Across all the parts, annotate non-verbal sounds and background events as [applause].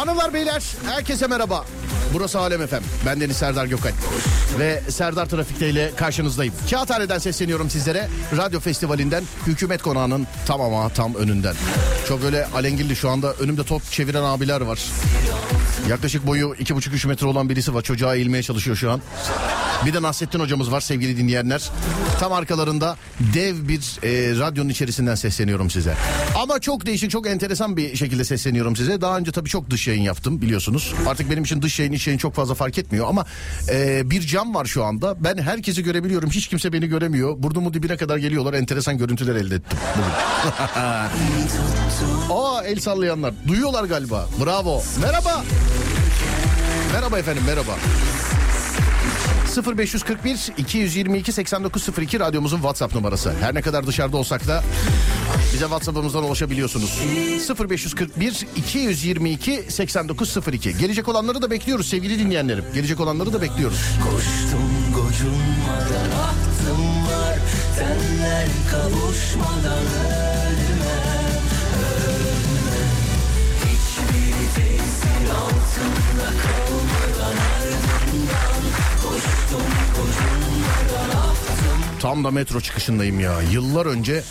Hanımlar beyler herkese merhaba. Burası Alem Efem. Ben Deniz Serdar Gökay. Ve Serdar Trafik'te ile karşınızdayım. Kağıthane'den sesleniyorum sizlere. Radyo Festivali'nden Hükümet Konağı'nın tam ama tam önünden. Çok böyle alengilli şu anda önümde top çeviren abiler var. Yaklaşık boyu iki buçuk üç metre olan birisi var. Çocuğa eğilmeye çalışıyor şu an. Bir de Nasrettin hocamız var sevgili dinleyenler. Tam arkalarında dev bir e, radyonun içerisinden sesleniyorum size. Ama çok değişik çok enteresan bir şekilde sesleniyorum size. Daha önce tabii çok dış yayın yaptım biliyorsunuz. Artık benim için dış yayın iç yayın çok fazla fark etmiyor. Ama e, bir cam var şu anda. Ben herkesi görebiliyorum. Hiç kimse beni göremiyor. Burnumu dibine kadar geliyorlar. Enteresan görüntüler elde ettim. [laughs] Aa el sallayanlar. Duyuyorlar galiba. Bravo. Merhaba. Merhaba efendim merhaba. 0541 222 8902 radyomuzun WhatsApp numarası. Her ne kadar dışarıda olsak da bize WhatsApp'ımızdan ulaşabiliyorsunuz. 0541 222 8902. Gelecek olanları da bekliyoruz sevgili dinleyenlerim. Gelecek olanları da bekliyoruz. Koştum gocunmadan var Tenler kavuşmadan ölmem, ölmem Hiçbir tesir altında kalmadan ahtım Tam da metro çıkışındayım ya. Yıllar önce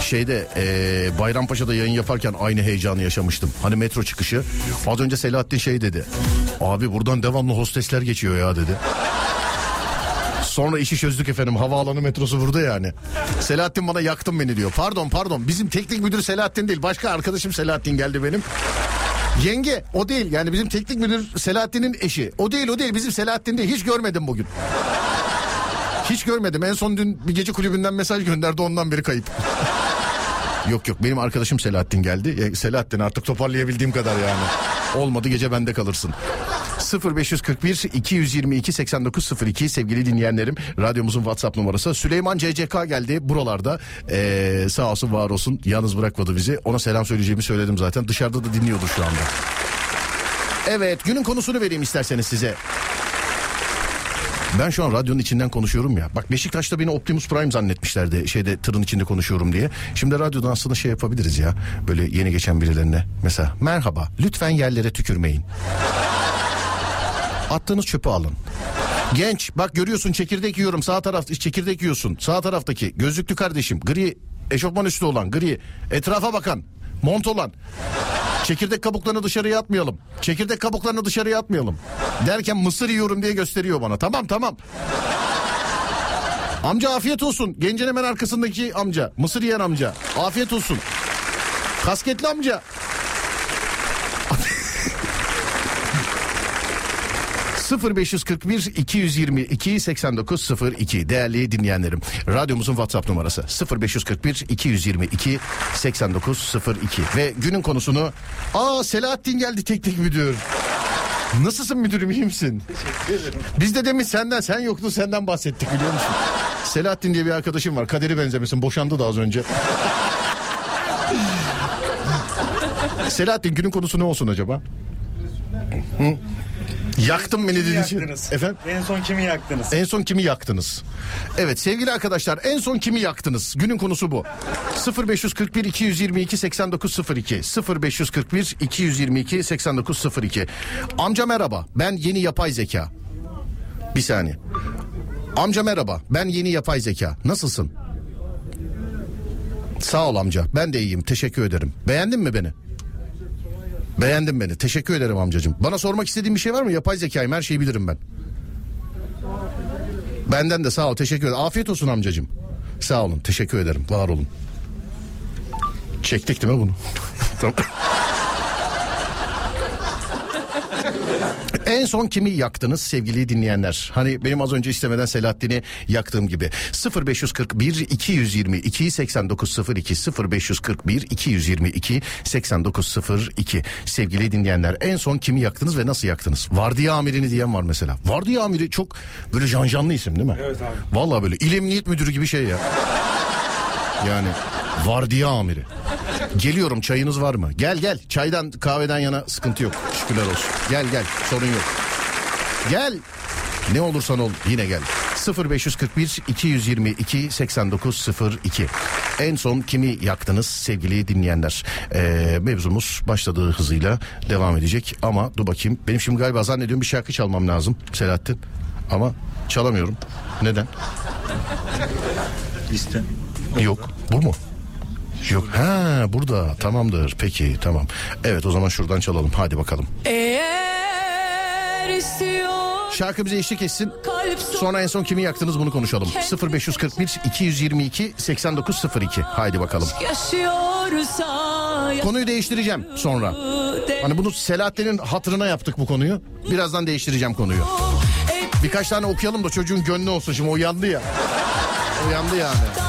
şeyde eee Bayrampaşa'da yayın yaparken aynı heyecanı yaşamıştım. Hani metro çıkışı. Az önce Selahattin şey dedi. Abi buradan devamlı hostesler geçiyor ya dedi. Sonra işi çözdük efendim. Havaalanı metrosu burada yani. Selahattin bana yaktın beni diyor. Pardon pardon. Bizim teknik müdür Selahattin değil. Başka arkadaşım Selahattin geldi benim. Yenge o değil. Yani bizim teknik müdür Selahattin'in eşi. O değil o değil. Bizim Selahattin değil. Hiç görmedim bugün. Hiç görmedim. En son dün bir gece kulübünden mesaj gönderdi ondan beri kayıp. yok yok benim arkadaşım Selahattin geldi. E, Selahattin artık toparlayabildiğim kadar yani. Olmadı gece bende kalırsın. 0541 222 8902 sevgili dinleyenlerim radyomuzun WhatsApp numarası. Süleyman CCK geldi buralarda ee, sağ olsun var olsun yalnız bırakmadı bizi ona selam söyleyeceğimi söyledim zaten dışarıda da dinliyordur şu anda. Evet günün konusunu vereyim isterseniz size. Ben şu an radyonun içinden konuşuyorum ya. Bak Beşiktaş'ta beni Optimus Prime zannetmişlerdi. Şeyde tırın içinde konuşuyorum diye. Şimdi radyodan aslında şey yapabiliriz ya. Böyle yeni geçen birilerine. Mesela merhaba lütfen yerlere tükürmeyin. Attığınız çöpü alın. Genç bak görüyorsun çekirdek yiyorum sağ taraf çekirdek yiyorsun. Sağ taraftaki gözlüklü kardeşim gri eşofman üstü olan gri etrafa bakan mont olan Çekirdek kabuklarını dışarıya atmayalım. Çekirdek kabuklarını dışarıya atmayalım. Derken mısır yiyorum diye gösteriyor bana. Tamam tamam. Amca afiyet olsun. Gencin hemen arkasındaki amca. Mısır yiyen amca. Afiyet olsun. Kasketli amca. 0541 222 8902 değerli dinleyenlerim. Radyomuzun WhatsApp numarası 0541 222 8902 ve günün konusunu aa Selahattin geldi teknik müdür. Nasılsın müdürüm iyi misin? Biz de demin senden sen yoktun senden bahsettik biliyor musun? Selahattin diye bir arkadaşım var. Kaderi benzemesin boşandı da az önce. [laughs] Selahattin günün konusu ne olsun acaba? Hı? Yaktın beni dediğin için. yaktınız? Efendim? En son kimi yaktınız? En son kimi yaktınız? Evet sevgili arkadaşlar en son kimi yaktınız? Günün konusu bu. 0541 222 8902 0541 222 8902 Amca merhaba ben yeni yapay zeka. Bir saniye. Amca merhaba ben yeni yapay zeka. Nasılsın? Sağ ol amca ben de iyiyim teşekkür ederim. Beğendin mi beni? Beğendin beni. Teşekkür ederim amcacığım. Bana sormak istediğin bir şey var mı? Yapay zekayım. Her şeyi bilirim ben. Benden de sağ ol. Teşekkür ederim. Afiyet olsun amcacığım. Sağ olun. Teşekkür ederim. Var olun. Çektik değil mi bunu? [laughs] tamam. En son kimi yaktınız sevgili dinleyenler? Hani benim az önce istemeden Selahattin'i yaktığım gibi. 0541 222 8902 0541 222 8902 sevgili dinleyenler en son kimi yaktınız ve nasıl yaktınız? Vardiya amirini diyen var mesela. Vardiya amiri çok böyle janjanlı isim değil mi? Evet abi. Vallahi böyle il emniyet müdürü gibi şey ya. Yani vardiya amiri. Geliyorum çayınız var mı? Gel gel çaydan kahveden yana sıkıntı yok. Şükürler olsun. Gel gel sorun yok. Gel. Ne olursan ol yine gel. 0541 222 8902 En son kimi yaktınız sevgili dinleyenler? Ee, mevzumuz başladığı hızıyla devam edecek ama dur bakayım. Benim şimdi galiba zannediyorum bir şarkı çalmam lazım Selahattin. Ama çalamıyorum. Neden? Liste. Yok. Bu mu? Yok. Ha burada. Tamamdır. Peki tamam. Evet o zaman şuradan çalalım. Hadi bakalım. Eğer istiyor Şarkı bize eşlik etsin. Sonra en son kimi yaktınız bunu konuşalım. 0541 222 8902. Haydi bakalım. Konuyu değiştireceğim sonra. Hani bunu Selahattin'in hatırına yaptık bu konuyu. Birazdan değiştireceğim konuyu. Birkaç tane okuyalım da çocuğun gönlü olsun. Şimdi o yandı ya. O yandı yani.Dan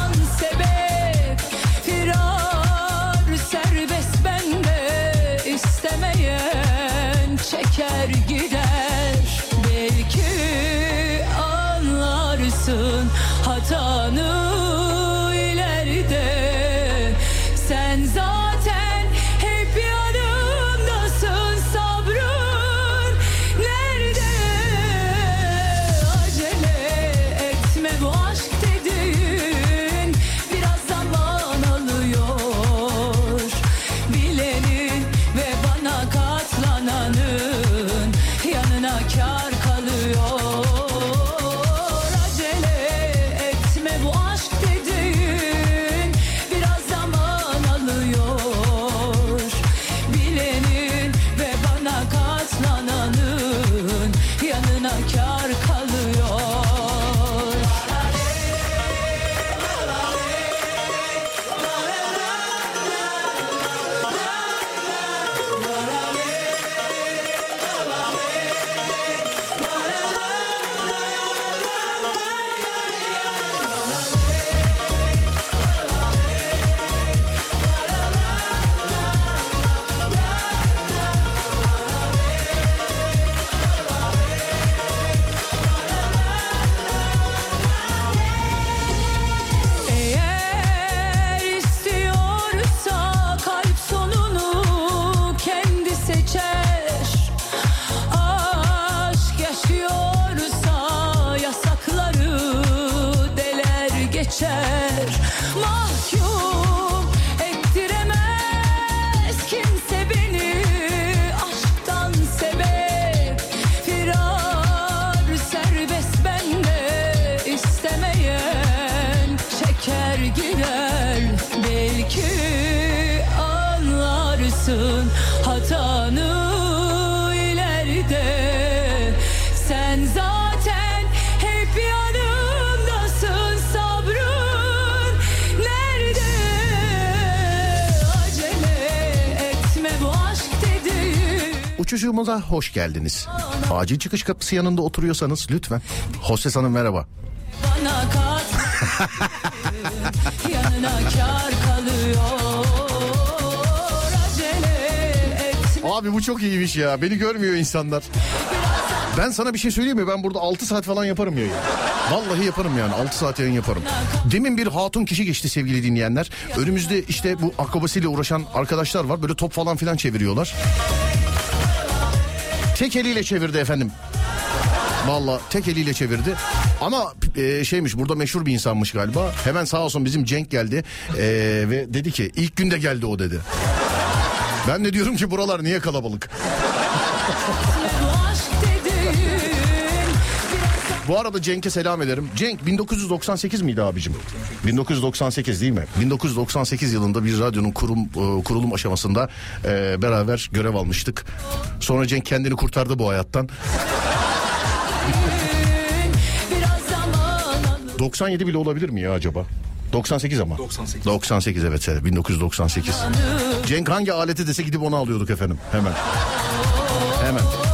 sebep firar Uçuşumuza hoş geldiniz. Acil çıkış kapısı yanında oturuyorsanız lütfen. Hostes Hanım merhaba. Abi bu çok iyiymiş ya. Beni görmüyor insanlar. Ben sana bir şey söyleyeyim mi? Ben burada 6 saat falan yaparım yayın. Vallahi yaparım yani 6 saat yayın yaparım. Demin bir hatun kişi geçti sevgili dinleyenler. Önümüzde işte bu akrobasiyle uğraşan arkadaşlar var. Böyle top falan filan çeviriyorlar. Tek eliyle çevirdi efendim. Vallahi tek eliyle çevirdi. Ama e, şeymiş burada meşhur bir insanmış galiba. Hemen sağ olsun bizim Cenk geldi. E, ve dedi ki ilk günde geldi o dedi. Ben de diyorum ki buralar niye kalabalık? Bu arada Cenk'e selam ederim. Cenk 1998 miydi abicim? 1998 değil mi? 1998 yılında bir radyonun kurum e, kurulum aşamasında e, beraber görev almıştık. Sonra Cenk kendini kurtardı bu hayattan. biraz zaman alır 97 bile olabilir mi ya acaba? 98 ama. 98. 98 evet evet 1998. Cenk hangi aleti dese gidip onu alıyorduk efendim hemen. Hemen.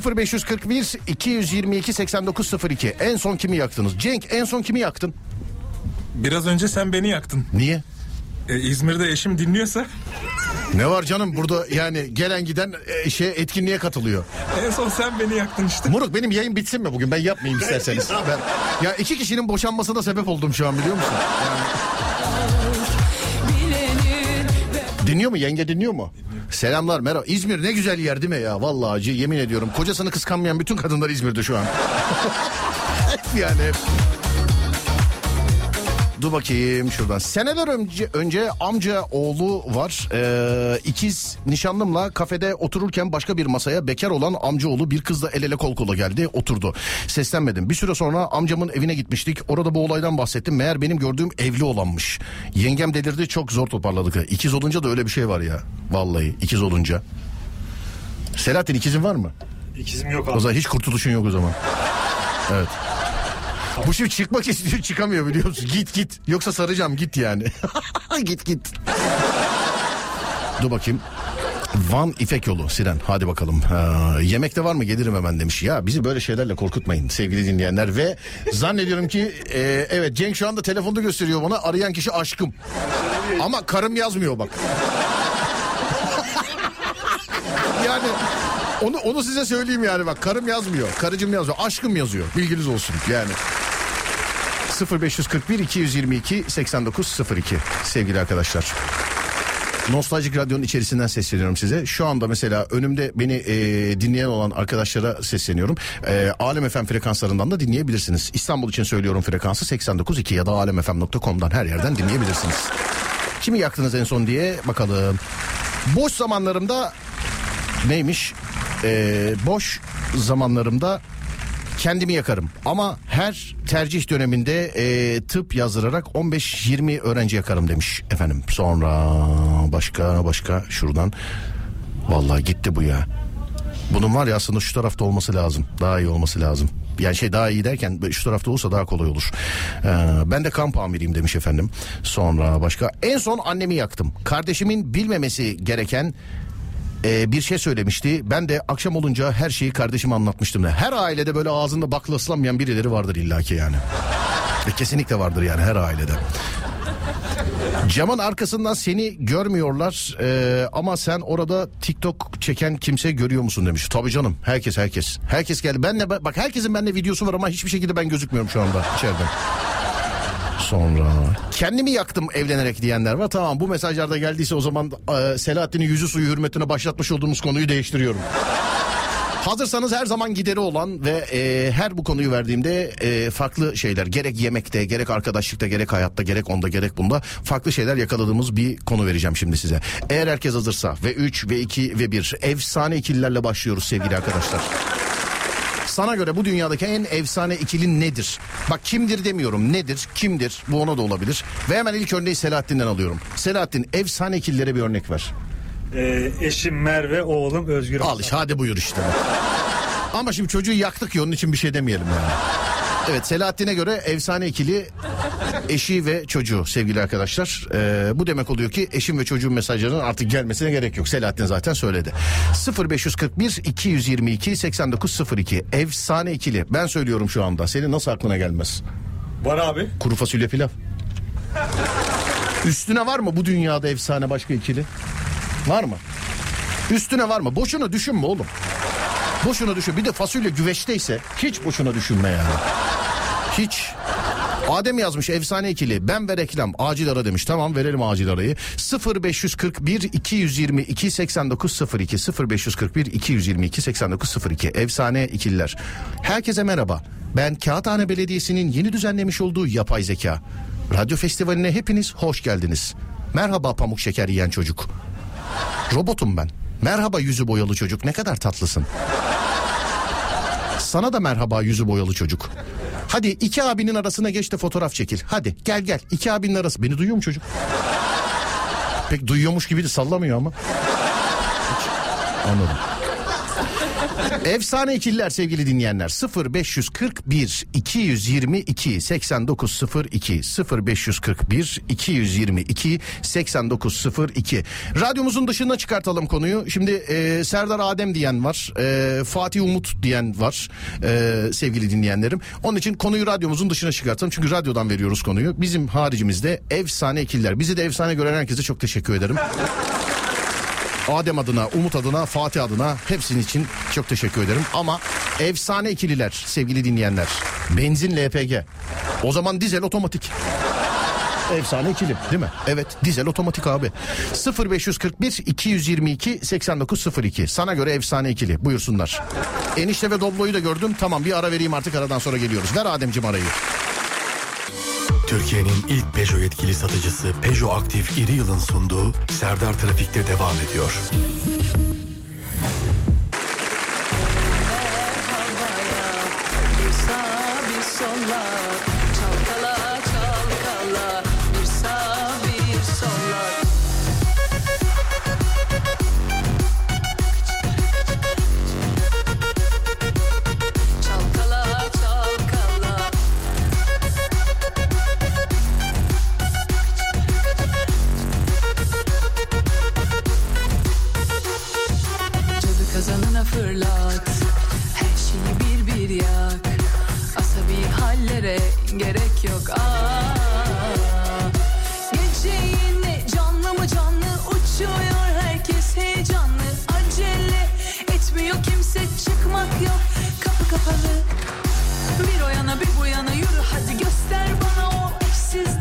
0541 222 8902 en son kimi yaktınız? Cenk en son kimi yaktın? Biraz önce sen beni yaktın. Niye? E, İzmir'de eşim dinliyorsa Ne var canım burada yani gelen giden e, şey etkinliğe katılıyor. en son sen beni yaktın işte. Moruk benim yayın bitsin mi bugün ben yapmayayım isterseniz. [laughs] Ben, ya iki kişinin boşanmasına sebep oldum şu an biliyor musun? ve Dinliyor mu yenge dinliyor mu? Selamlar merhaba. İzmir ne güzel yer değil mi ya? Vallahi acı yemin ediyorum. Kocasını kıskanmayan bütün kadınlar İzmir'de şu an. [laughs] yani hep. Dur bakayım şuradan. Seneler önce, önce amca oğlu var. Ee, ikiz nişanlımla kafede otururken başka bir masaya bekar olan amca oğlu bir kızla el ele kol kola geldi oturdu. Seslenmedim. Bir süre sonra amcamın evine gitmiştik. Orada bu olaydan bahsettim. Meğer benim gördüğüm evli olanmış. Yengem delirdi çok zor toparladık. İkiz olunca da öyle bir şey var ya. Vallahi ikiz olunca. Selahattin ikizin var mı? İkizim yok O abi. zaman hiç kurtuluşun yok o zaman. Evet. Bu şimdi çıkmak istiyor çıkamıyor biliyor musun? Git git. Yoksa saracağım git yani. [laughs] git git. Dur bakayım. Van İpek yolu Siren hadi bakalım. Ha, yemekte var mı gelirim hemen demiş. Ya bizi böyle şeylerle korkutmayın sevgili dinleyenler. Ve zannediyorum ki e, evet Cenk şu anda telefonda gösteriyor bana arayan kişi aşkım. Ama karım yazmıyor bak. [laughs] yani onu onu size söyleyeyim yani bak karım yazmıyor. Karıcım yazmıyor. Aşkım yazıyor. Bilginiz olsun yani. 0541 222 8902 sevgili arkadaşlar. Nostaljik Radyo'nun içerisinden sesleniyorum size. Şu anda mesela önümde beni e, dinleyen olan arkadaşlara sesleniyorum. E, Alem FM frekanslarından da dinleyebilirsiniz. İstanbul için söylüyorum frekansı 89.2 ya da alemfm.com'dan her yerden dinleyebilirsiniz. Kimi yaktınız en son diye bakalım. Boş zamanlarımda neymiş? E, boş zamanlarımda kendimi yakarım. Ama her tercih döneminde e, tıp yazdırarak 15-20 öğrenci yakarım demiş efendim. Sonra başka başka şuradan. Vallahi gitti bu ya. Bunun var ya aslında şu tarafta olması lazım. Daha iyi olması lazım. Yani şey daha iyi derken şu tarafta olursa daha kolay olur. Ee, ben de kamp amiriyim demiş efendim. Sonra başka. En son annemi yaktım. Kardeşimin bilmemesi gereken e, bir şey söylemişti. Ben de akşam olunca her şeyi kardeşime anlatmıştım. da. Her ailede böyle ağzında bakla ıslanmayan birileri vardır illaki yani. Ve kesinlikle vardır yani her ailede. Camın arkasından seni görmüyorlar e, ama sen orada TikTok çeken kimse görüyor musun demiş. Tabii canım herkes herkes. Herkes geldi. Ben de bak herkesin bende videosu var ama hiçbir şekilde ben gözükmüyorum şu anda içeriden. Sonra kendimi yaktım evlenerek diyenler var. Tamam bu mesajlarda geldiyse o zaman e, Selahattin'in yüzü suyu hürmetine başlatmış olduğumuz konuyu değiştiriyorum. Hazırsanız her zaman gideri olan ve e, her bu konuyu verdiğimde e, farklı şeyler gerek yemekte gerek arkadaşlıkta gerek hayatta gerek onda gerek bunda farklı şeyler yakaladığımız bir konu vereceğim şimdi size. Eğer herkes hazırsa ve 3 ve 2 ve 1 efsane ikililerle başlıyoruz sevgili arkadaşlar. Sana göre bu dünyadaki en efsane ikili nedir? Bak kimdir demiyorum nedir kimdir bu ona da olabilir. Ve hemen ilk örneği Selahattin'den alıyorum. Selahattin efsane ikililere bir örnek ver. Ee, eşim Merve, oğlum Özgür. Al işte hadi buyur işte. Ama şimdi çocuğu yaktık ya onun için bir şey demeyelim yani. Evet Selahattin'e göre efsane ikili eşi ve çocuğu sevgili arkadaşlar. Ee, bu demek oluyor ki eşim ve çocuğun mesajlarının artık gelmesine gerek yok. Selahattin zaten söyledi. 0541 222 8902 efsane ikili. Ben söylüyorum şu anda. Senin nasıl aklına gelmez? Var abi. Kuru fasulye pilav. Üstüne var mı bu dünyada efsane başka ikili? Var mı? Üstüne var mı? Boşuna düşünme oğlum. Boşuna düşün. Bir de fasulye güveçteyse hiç boşuna düşünme yani. Hiç. Adem yazmış efsane ikili. Ben ve reklam. Acil ara demiş. Tamam verelim acil arayı. 0541 222 8902 0541 222 8902 efsane ikililer. Herkese merhaba. Ben Kağıthane Belediyesi'nin yeni düzenlemiş olduğu yapay zeka. Radyo festivaline hepiniz hoş geldiniz. Merhaba pamuk şeker yiyen çocuk. Robotum ben merhaba yüzü boyalı çocuk ne kadar tatlısın sana da merhaba yüzü boyalı çocuk. Hadi iki abinin arasına geç de fotoğraf çekil. Hadi gel gel iki abinin arası. Beni duyuyor mu çocuk? Pek duyuyormuş gibi de sallamıyor ama. Hiç. Anladım. Efsane ikililer sevgili dinleyenler. 0541 222 8902 0541 222 8902 radyomuzun dışına çıkartalım konuyu. Şimdi e, Serdar Adem diyen var e, Fatih Umut diyen var e, sevgili dinleyenlerim. Onun için konuyu radyomuzun dışına çıkartalım. Çünkü radyodan veriyoruz konuyu. Bizim haricimizde efsane ikililer. Bizi de efsane gören herkese çok teşekkür ederim Adem adına, Umut adına, Fatih adına hepsinin için çok teşekkür ederim. Ama efsane ikililer sevgili dinleyenler. Benzin LPG. O zaman dizel otomatik. Efsane ikili değil mi? Evet dizel otomatik abi. 0541 222 8902 sana göre efsane ikili buyursunlar. Enişte ve Doblo'yu da gördüm tamam bir ara vereyim artık aradan sonra geliyoruz. Ver Ademciğim arayı. Türkiye'nin ilk Peugeot yetkili satıcısı Peugeot Aktif İri Yıl'ın sunduğu Serdar Trafik'te devam ediyor. Bir sağ bir yak. Asabi hallere gerek yok. Aa, Gece yine canlı mı canlı Uçuyor herkes heyecanlı. Acele etmiyor kimse çıkmak yok. Kapı kapalı. Bir o yana bir bu yana yürü hadi göster bana o eşsiz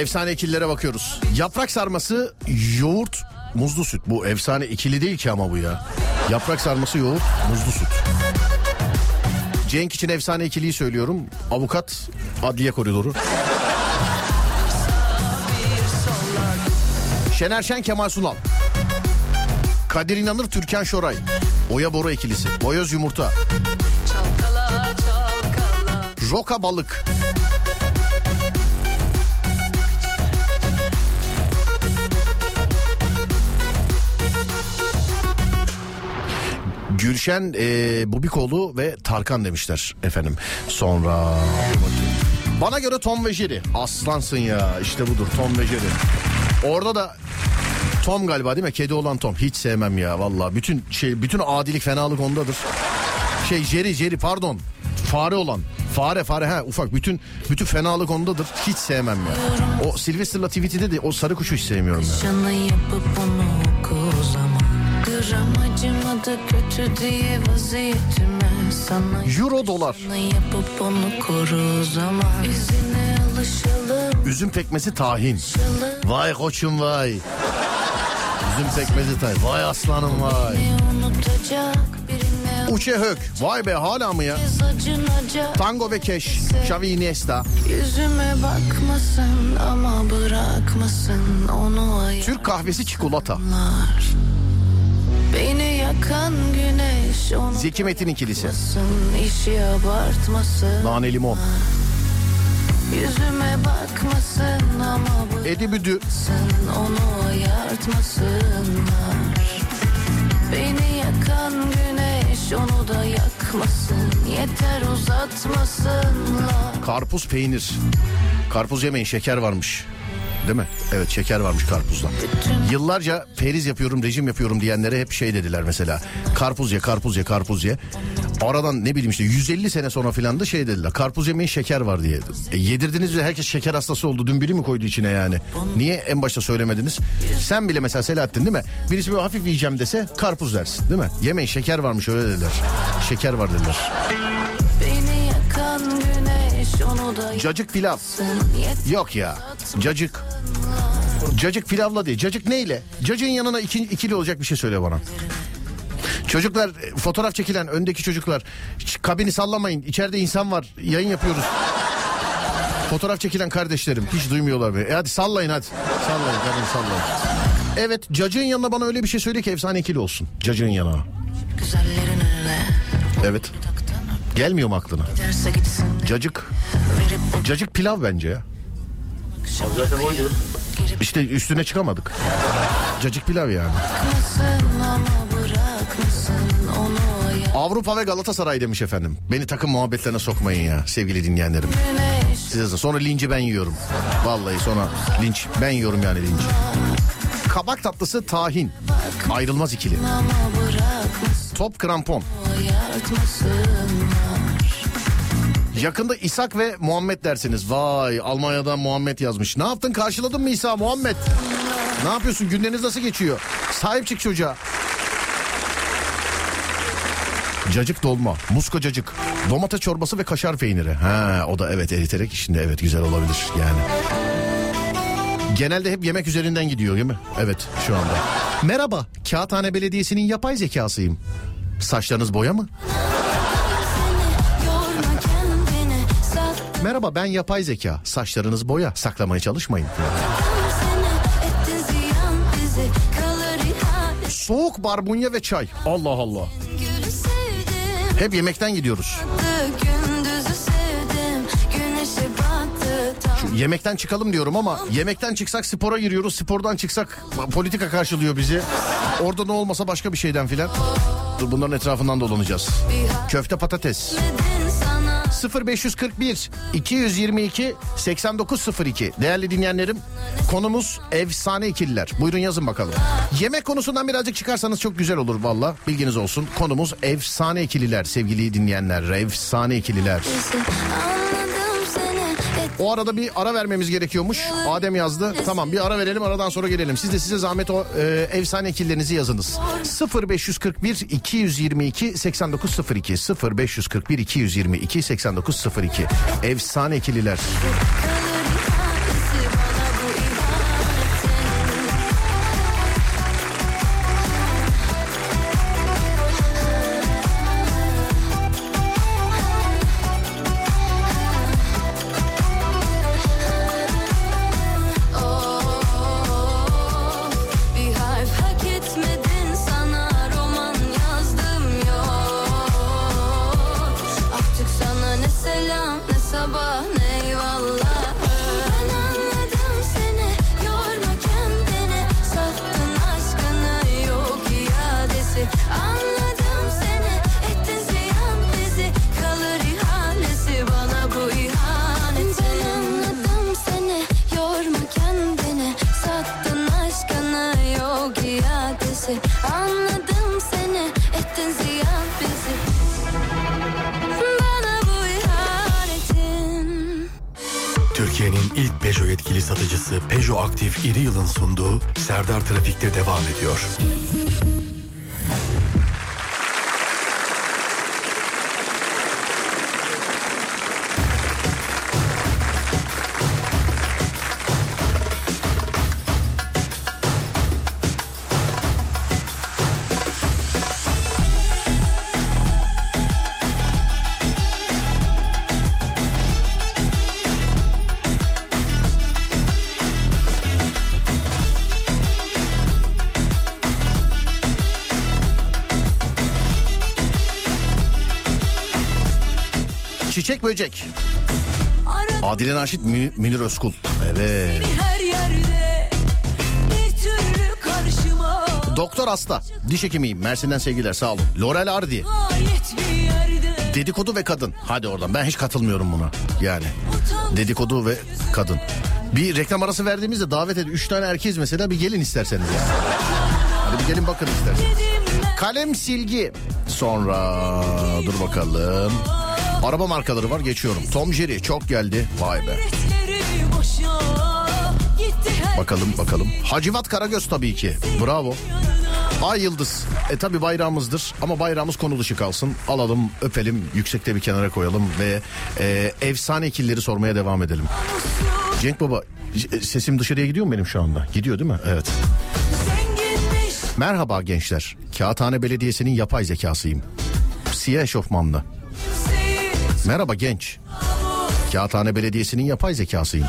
efsane ikililere bakıyoruz. Yaprak sarması, yoğurt, muzlu süt. Bu efsane ikili değil ki ama bu ya. Yaprak sarması, yoğurt, muzlu süt. Cenk için efsane ikiliyi söylüyorum. Avukat, adliye koridoru. Şener Şen, Kemal Sunal. Kadir İnanır, Türkan Şoray. Oya Bora ikilisi. Boyoz Yumurta. Roka Balık. Gülşen e, Bubikoğlu ve Tarkan demişler efendim. Sonra bana göre Tom ve Jerry. Aslansın ya işte budur Tom ve Jerry. Orada da Tom galiba değil mi? Kedi olan Tom. Hiç sevmem ya valla. Bütün şey bütün adilik fenalık ondadır. Şey Jerry Jerry pardon. Fare olan. Fare fare ha ufak bütün bütün fenalık ondadır. Hiç sevmem ya. O Sylvester'la tweet'de de o sarı kuşu hiç sevmiyorum ya. İzine alışalım Üzüm pekmezi tahin. Vay koçum vay. Üzüm pekmezi tahin. Vay aslanım vay. Uçe Hök. Vay be hala mı ya? Tango ve Keş. Xavi Iniesta. Yüzüme bakmasın ama bırakmasın onu Türk kahvesi çikolata. Beni Zeki Metin ikilisi. İşi abartmasın Nane limon. Yüzüme bakmasın ama Edi Büdü. onu ayartmasınlar Beni yakan güneş onu da yakmasın Yeter uzatmasınlar Karpuz peynir. Karpuz yemeyin şeker varmış. Değil mi? Evet şeker varmış karpuzda. Yıllarca periz yapıyorum, rejim yapıyorum diyenlere hep şey dediler mesela. Karpuz ye, karpuz ye, karpuz ye. Aradan ne bileyim işte 150 sene sonra filan da şey dediler. Karpuz yemeyin şeker var diye. E, yedirdiniz ve herkes şeker hastası oldu. Dün biri mi koydu içine yani? Niye en başta söylemediniz? Sen bile mesela Selahattin değil mi? Birisi böyle hafif yiyeceğim dese karpuz dersin değil mi? Yemeyin şeker varmış öyle dediler. Şeker var dediler. Beni yakan da Cacık pilav. Yok ya. Cacık. Cacık pilavla değil. Cacık neyle? Cacığın yanına iki, ikili olacak bir şey söyle bana. Çocuklar fotoğraf çekilen öndeki çocuklar kabini sallamayın. İçeride insan var. Yayın yapıyoruz. Fotoğraf çekilen kardeşlerim hiç duymuyorlar beni. E hadi sallayın hadi. Sallayın kabini sallayın. Evet cacığın yanına bana öyle bir şey söyle ki efsane ikili olsun. Cacığın yanına. Evet. Gelmiyor mu aklına? Cacık. Cacık pilav bence ya. İşte üstüne çıkamadık. Cacık pilav yani. Avrupa ve Galatasaray demiş efendim. Beni takım muhabbetlerine sokmayın ya sevgili dinleyenlerim. Size sonra linci ben yiyorum. Vallahi sonra linç ben yiyorum yani linç. Kabak tatlısı tahin. Ayrılmaz ikili. Top krampon. Yakında İshak ve Muhammed dersiniz. Vay Almanya'dan Muhammed yazmış. Ne yaptın karşıladın mı İsa Muhammed? Ne yapıyorsun günleriniz nasıl geçiyor? Sahip çık çocuğa. Cacık dolma, muska cacık, domates çorbası ve kaşar peyniri. Ha o da evet eriterek şimdi evet güzel olabilir yani. Genelde hep yemek üzerinden gidiyor değil mi? Evet şu anda. Merhaba, Kağıthane Belediyesi'nin yapay zekasıyım. Saçlarınız boya mı? Merhaba ben yapay zeka. Saçlarınız boya. Saklamaya çalışmayın. Soğuk barbunya ve çay. Allah Allah. Hep yemekten gidiyoruz. tam Yemekten çıkalım diyorum ama yemekten çıksak spora giriyoruz. Spordan çıksak politika karşılıyor bizi. Orada ne olmasa başka bir şeyden filan. Dur bunların etrafından dolanacağız. Köfte patates. sana 0541 222 8902 Değerli dinleyenlerim konumuz efsane ikililer. Buyurun yazın bakalım. Yemek konusundan birazcık çıkarsanız çok güzel olur valla. Bilginiz olsun. Konumuz efsane ikililer sevgili dinleyenler. Efsane ikililer. O arada bir ara vermemiz gerekiyormuş. Adem yazdı. Tamam bir ara verelim aradan sonra gelelim. Siz de size zahmet o e, efsane ikililerinizi yazınız. 0541 222 8902 0541 222 8902 Efsane ikililer. Çiçek böcek. Adile Naşit Mü- Münir Özkul. Evet. Doktor hasta. Diş hekimiyim. Mersin'den sevgiler sağ olun. Laurel Ardi. Dedikodu ve kadın. Hadi oradan. Ben hiç katılmıyorum buna. Yani. Dedikodu ve kadın. Bir reklam arası verdiğimizde davet edin. Üç tane erkeğiz mesela bir gelin isterseniz. Yani. Hadi bir gelin bakın isterseniz. Kalem silgi. Sonra dur bakalım. Araba markaları var geçiyorum. Tom Jerry çok geldi. Vay be. Bakalım bakalım. Hacivat Karagöz tabii ki. Bravo. Ay Yıldız. E tabi bayrağımızdır ama bayrağımız konu dışı kalsın. Alalım, öpelim, yüksekte bir kenara koyalım ve e, efsane ikilileri sormaya devam edelim. Cenk Baba e, sesim dışarıya gidiyor mu benim şu anda? Gidiyor değil mi? Evet. Merhaba gençler. Kağıthane Belediyesi'nin yapay zekasıyım. Siyah eşofmanlı. Merhaba genç. Kağıthane Belediyesi'nin yapay zekasıyım.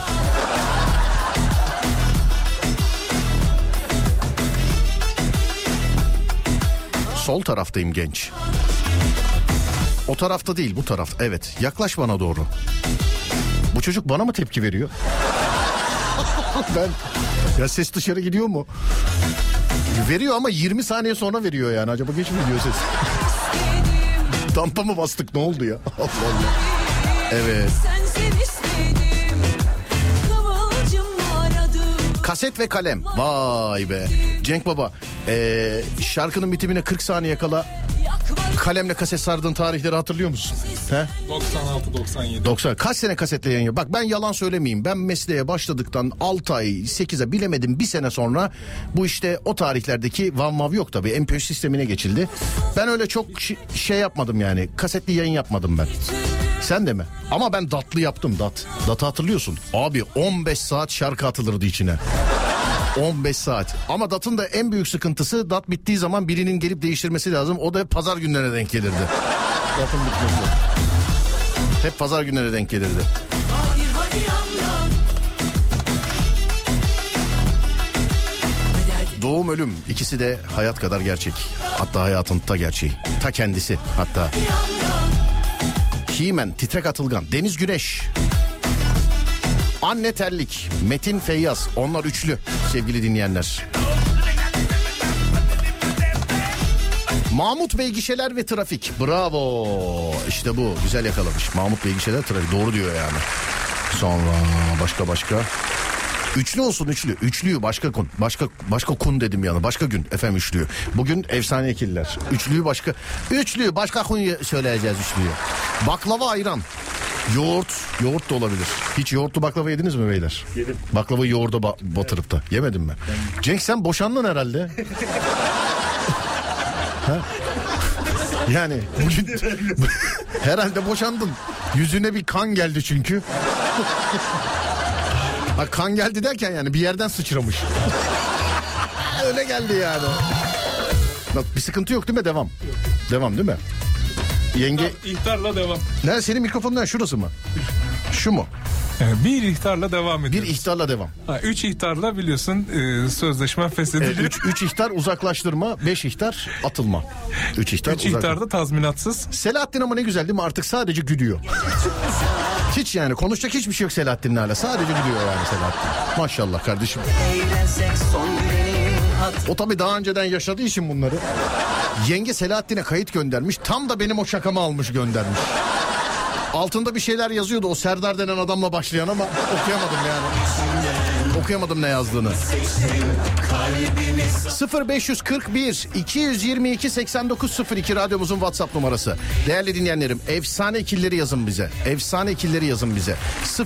Sol taraftayım genç. O tarafta değil bu taraf. Evet yaklaş bana doğru. Bu çocuk bana mı tepki veriyor? [laughs] ben ya ses dışarı gidiyor mu? Veriyor ama 20 saniye sonra veriyor yani. Acaba geç mi gidiyor ses? Tampa mı bastık ne oldu ya? [laughs] Allah Allah. Evet. Kaset ve kalem. Vay be. Cenk Baba. Ee, şarkının bitimine 40 saniye kala kalemle kaset sardığın tarihleri hatırlıyor musun? He? 96-97. 90. Kaç sene kasetle yayın Bak ben yalan söylemeyeyim. Ben mesleğe başladıktan 6 ay 8'e bilemedim bir sene sonra bu işte o tarihlerdeki Van Vav yok tabii. MP3 sistemine geçildi. Ben öyle çok şey yapmadım yani. Kasetli yayın yapmadım ben. Sen de mi? Ama ben datlı yaptım dat. Datı hatırlıyorsun. Abi 15 saat şarkı atılırdı içine. 15 saat. Ama DAT'ın da en büyük sıkıntısı DAT bittiği zaman birinin gelip değiştirmesi lazım. O da pazar günlerine denk gelirdi. DAT'ın bitmesi. Hep pazar günlerine denk gelirdi. Hadi Doğum ölüm ikisi de hayat kadar gerçek. Hatta hayatın ta gerçeği. Ta kendisi hatta. Himen, Titrek Atılgan, Deniz Güneş. Anne Terlik, Metin Feyyaz. Onlar üçlü sevgili dinleyenler. Mahmut Bey gişeler ve trafik. Bravo. İşte bu. Güzel yakalamış. Mahmut Bey gişeler trafik. Doğru diyor yani. Sonra başka başka. Üçlü olsun üçlü. Üçlüyü başka kun. Başka başka kun dedim yani. Başka gün efendim üçlüyü. Bugün efsane ikililer. Üçlüyü başka. Üçlüyü başka kun söyleyeceğiz üçlüyü. Baklava ayran. Yoğurt. Yoğurt da olabilir. Hiç yoğurtlu baklava yediniz mi beyler? Yedim. Baklava yoğurda ba- batırıp da. Yemedin mi? Cenk sen boşandın herhalde. [laughs] Ha? Yani bugün [laughs] herhalde boşandın. Yüzüne bir kan geldi çünkü. [laughs] Ha, kan geldi derken yani bir yerden sıçramış. Öyle geldi yani. Bak bir sıkıntı yok değil mi? Devam. Devam değil mi? Yenge... İhtarla devam. Nerede senin mikrofonun nerede? Şurası mı? Şu mu? Ee, Bir ihtarla devam Bir ediyoruz. ihtarla devam. Ha, üç ihtarla biliyorsun e, sözleşme E, feshediliyor. üç, üç ihtar uzaklaştırma, beş ihtar atılma. Üç ihtar Üç uzak- ihtarda tazminatsız. Selahattin ama ne güzel değil mi? Artık sadece gülüyor. Hiç yani konuşacak hiçbir şey yok Selahattin'le hala. Sadece gidiyor yani Selahattin. Maşallah kardeşim. O tabii daha önceden yaşadığı için bunları. Yenge Selahattin'e kayıt göndermiş. Tam da benim o şakamı almış göndermiş. Altında bir şeyler yazıyordu o Serdar denen adamla başlayan ama okuyamadım yani. Okuyamadım ne yazdığını. 0541 222 8902 radyomuzun WhatsApp numarası. Değerli dinleyenlerim efsane ikilleri yazın bize. Efsane ikilleri yazın bize.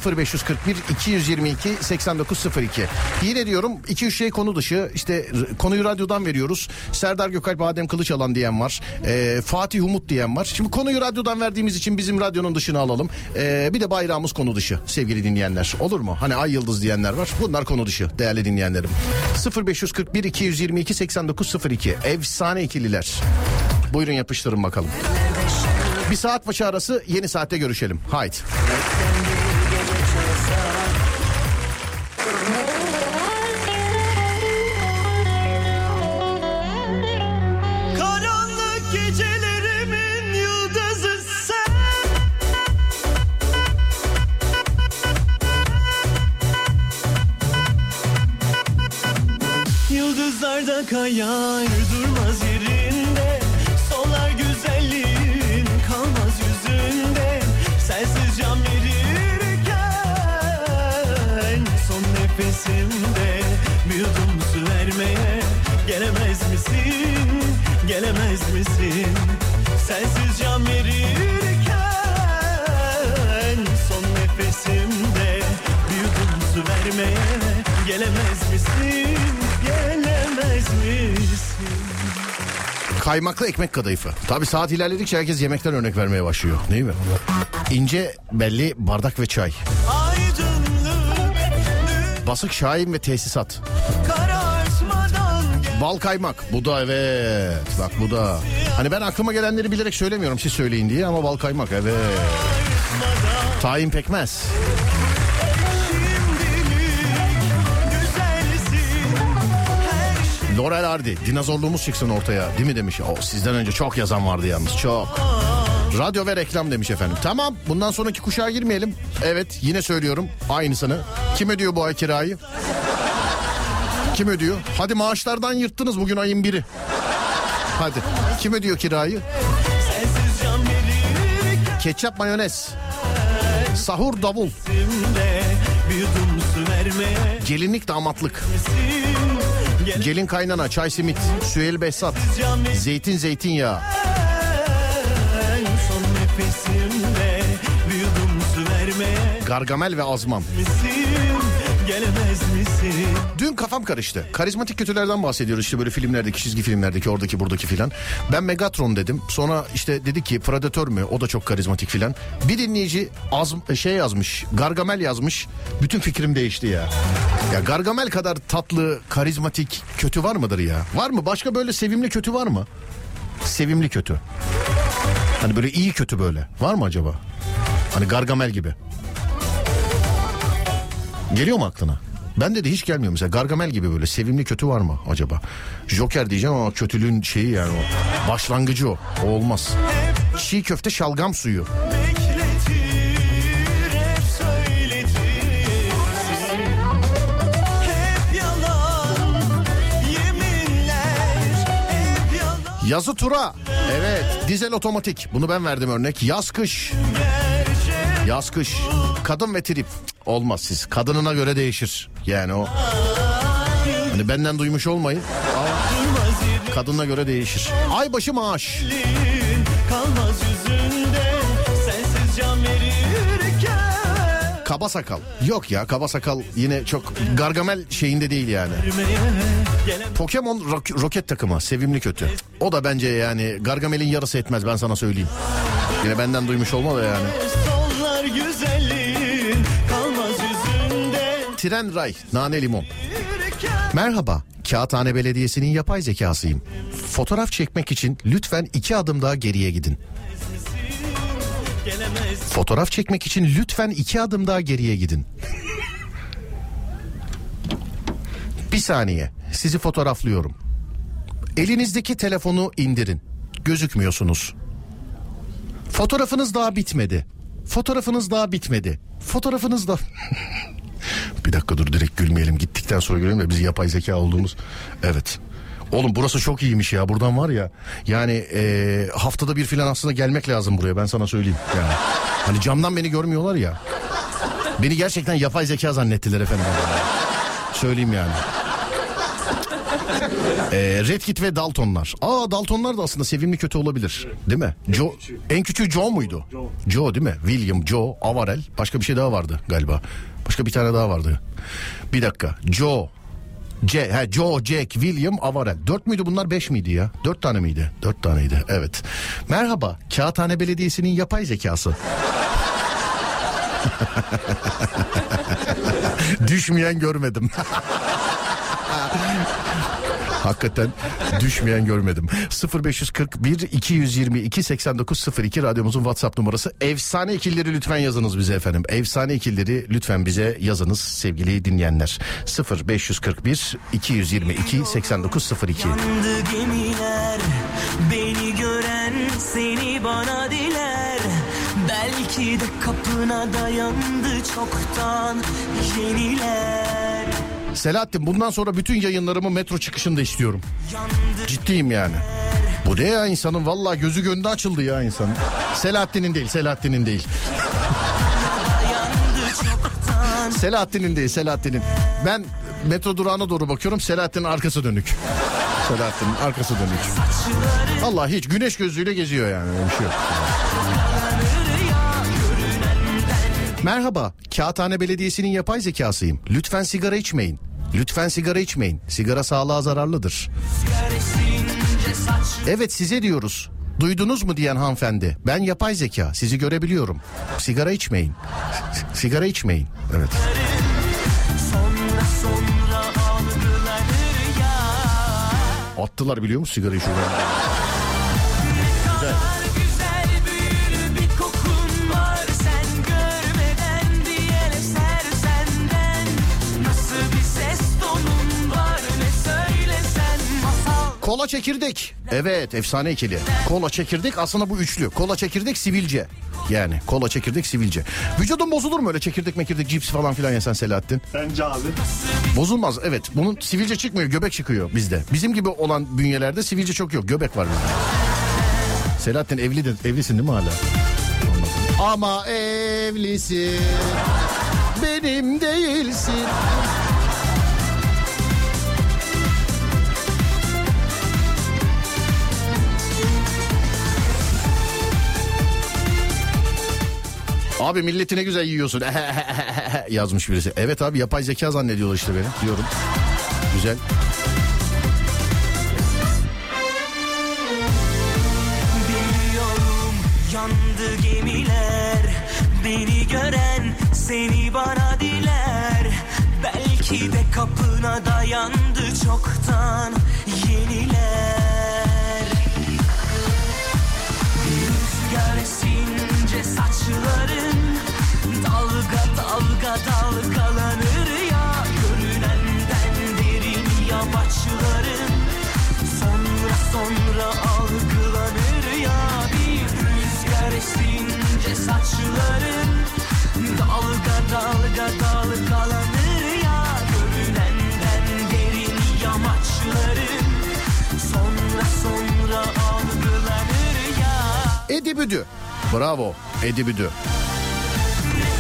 0541 222 8902. Yine diyorum 2-3 şey konu dışı. İşte konuyu radyodan veriyoruz. Serdar Gökalp Adem Kılıçalan diyen var. Ee, Fatih Umut diyen var. Şimdi konuyu radyodan verdiğimiz için bizim radyonun dışına alalım. Ee, bir de bayrağımız konu dışı sevgili dinleyenler. Olur mu? Hani ay yıldız diyenler var. Bunlar konu dışı değerli dinleyenlerim. 0541 222 8902 efsane ikililer. Buyurun yapıştırın bakalım. Bir saat başı arası yeni saatte görüşelim. Haydi. Kayar durmaz yerinde. Solar güzelliğin kalmaz yüzünde. Sensiz can verirken Son nefesimde. Bir yudum su vermeye Gelemez misin, gelemez misin? Sensiz can vermeye Gelemez misin, gelemez misin Kaymaklı ekmek kadayıfı. Tabi saat ilerledikçe herkes yemekten örnek vermeye başlıyor. Değil mi? İnce belli bardak ve çay. Basık şahin ve tesisat. Bal kaymak. Bu da evet. Bak bu da. Hani ben aklıma gelenleri bilerek söylemiyorum siz söyleyin diye ama bal kaymak evet. Tahin pekmez. Laurel Hardy. Dinozorluğumuz çıksın ortaya. Değil mi demiş. O sizden önce çok yazan vardı yalnız. Çok. Radyo ve reklam demiş efendim. Tamam bundan sonraki kuşağa girmeyelim. Evet yine söylüyorum aynısını. Kim ödüyor bu ay kirayı? Kim ödüyor? Hadi maaşlardan yırttınız bugün ayın biri. Hadi. Kim ödüyor kirayı? Ketçap mayonez. Sahur davul. Gelinlik damatlık. Gel Gelin kaynana çay simit. Süheyl Behzat. Zeytin zeytinyağı. Gargamel ve azmam. misin Gelemez misin Dün kafam karıştı. Karizmatik kötülerden bahsediyoruz işte böyle filmlerdeki, çizgi filmlerdeki, oradaki, buradaki filan. Ben Megatron dedim. Sonra işte dedi ki Predator mü? O da çok karizmatik filan. Bir dinleyici az şey yazmış. Gargamel yazmış. Bütün fikrim değişti ya. Ya Gargamel kadar tatlı, karizmatik kötü var mıdır ya? Var mı? Başka böyle sevimli kötü var mı? Sevimli kötü. Hani böyle iyi kötü böyle. Var mı acaba? Hani Gargamel gibi. Geliyor mu aklına? Bende de hiç gelmiyor mesela. Gargamel gibi böyle sevimli kötü var mı acaba? Joker diyeceğim ama kötülüğün şeyi yani o. Başlangıcı o. O olmaz. Çiğ köfte şalgam suyu. Yazı tura. Evet. Dizel otomatik. Bunu ben verdim örnek. Yaz kış. Yaz kış. Kadın ve trip. Olmaz siz. Kadınına göre değişir. Yani o. Hani benden duymuş olmayın. Yerin Kadına göre değişir. Aybaşı maaş. kalmaz yüzünde Sensiz can verirken Kaba sakal. Yok ya kaba sakal yine çok Gargamel şeyinde değil yani. Pokemon ro- roket takımı sevimli kötü. O da bence yani Gargamel'in yarısı etmez ben sana söyleyeyim. Yine benden duymuş olma da yani. Tren ray nane limon. Merhaba Kağıthane Belediyesi'nin yapay zekasıyım. Fotoğraf çekmek için lütfen iki adım daha geriye gidin. Fotoğraf çekmek için lütfen iki adım daha geriye gidin. Bir saniye sizi fotoğraflıyorum. Elinizdeki telefonu indirin. Gözükmüyorsunuz. Fotoğrafınız daha bitmedi. Fotoğrafınız daha bitmedi. Fotoğrafınız da... [laughs] bir dakika dur direkt gülmeyelim. Gittikten sonra görelim de biz yapay zeka olduğumuz. Evet. Oğlum burası çok iyiymiş ya. Buradan var ya. Yani eee, haftada bir filan aslında gelmek lazım buraya. Ben sana söyleyeyim. Yani. Hani camdan beni görmüyorlar ya. Beni gerçekten yapay zeka zannettiler efendim. Söyleyeyim yani. Ee, Red Kit ve Daltonlar. Aa Daltonlar da aslında sevimli kötü olabilir. Değil mi? Joe, en küçüğü Joe muydu? Joe. Joe değil mi? William, Joe, Avarel. Başka bir şey daha vardı galiba. Başka bir tane daha vardı. Bir dakika. Joe, C, he, Joe, Jack, William, Avarel. Dört müydü bunlar beş miydi ya? Dört tane miydi? Dört taneydi evet. Merhaba Kağıthane Belediyesi'nin yapay zekası. [laughs] Düşmeyen görmedim. [laughs] Hakikaten düşmeyen görmedim. 0541 222 8902 radyomuzun WhatsApp numarası. Efsane ikilleri lütfen yazınız bize efendim. Efsane ikilleri lütfen bize yazınız sevgili dinleyenler. 0541 222 8902. Yandı gemiler Beni gören seni bana diler Belki de kapına dayandı çoktan Yeniler Selahattin bundan sonra bütün yayınlarımı metro çıkışında istiyorum. Ciddiyim yani. Bu ne ya insanın vallahi gözü gönlü açıldı ya insanın. Selahattin'in değil Selahattin'in değil. [laughs] Selahattin'in değil Selahattin'in. Ben metro durağına doğru bakıyorum Selahattin'in arkası dönük. Selahattin'in arkası dönük. Allah hiç güneş gözlüğüyle geziyor yani bir şey yok. Merhaba, Kağıthane Belediyesi'nin yapay zekasıyım. Lütfen sigara içmeyin. Lütfen sigara içmeyin. Sigara sağlığa zararlıdır. Evet size diyoruz. Duydunuz mu diyen hanımefendi. Ben yapay zeka sizi görebiliyorum. Sigara içmeyin. Sigara içmeyin. Evet. Attılar biliyor musun sigarayı şuradan? Kola çekirdek. Evet efsane ikili. Kola çekirdek aslında bu üçlü. Kola çekirdek sivilce. Yani kola çekirdek sivilce. Vücudun bozulur mu öyle çekirdek mekirdek cips falan filan yesen Selahattin? Bence abi. Bozulmaz evet. Bunun sivilce çıkmıyor göbek çıkıyor bizde. Bizim gibi olan bünyelerde sivilce çok yok. Göbek var bizde. Selahattin evli de, evlisin değil mi hala? Ama evlisin. Benim değilsin. Abi milleti ne güzel yiyorsun [laughs] yazmış birisi. Evet abi yapay zeka zannediyorlar işte beni diyorum. Güzel. Biliyorum yandı gemiler Beni gören seni bana diler Belki de kapına dayandı çoktan yeniler Rüzgar esince saçların Dalga dalgalanır ya Görünenden derin yamaçların Sonra sonra algılanır ya Bir rüzgar esince saçların Dalga dalga dalgalanır ya Görünenden derin yamaçların Sonra sonra algılanır ya Edibüdü. Bravo Edibüdü.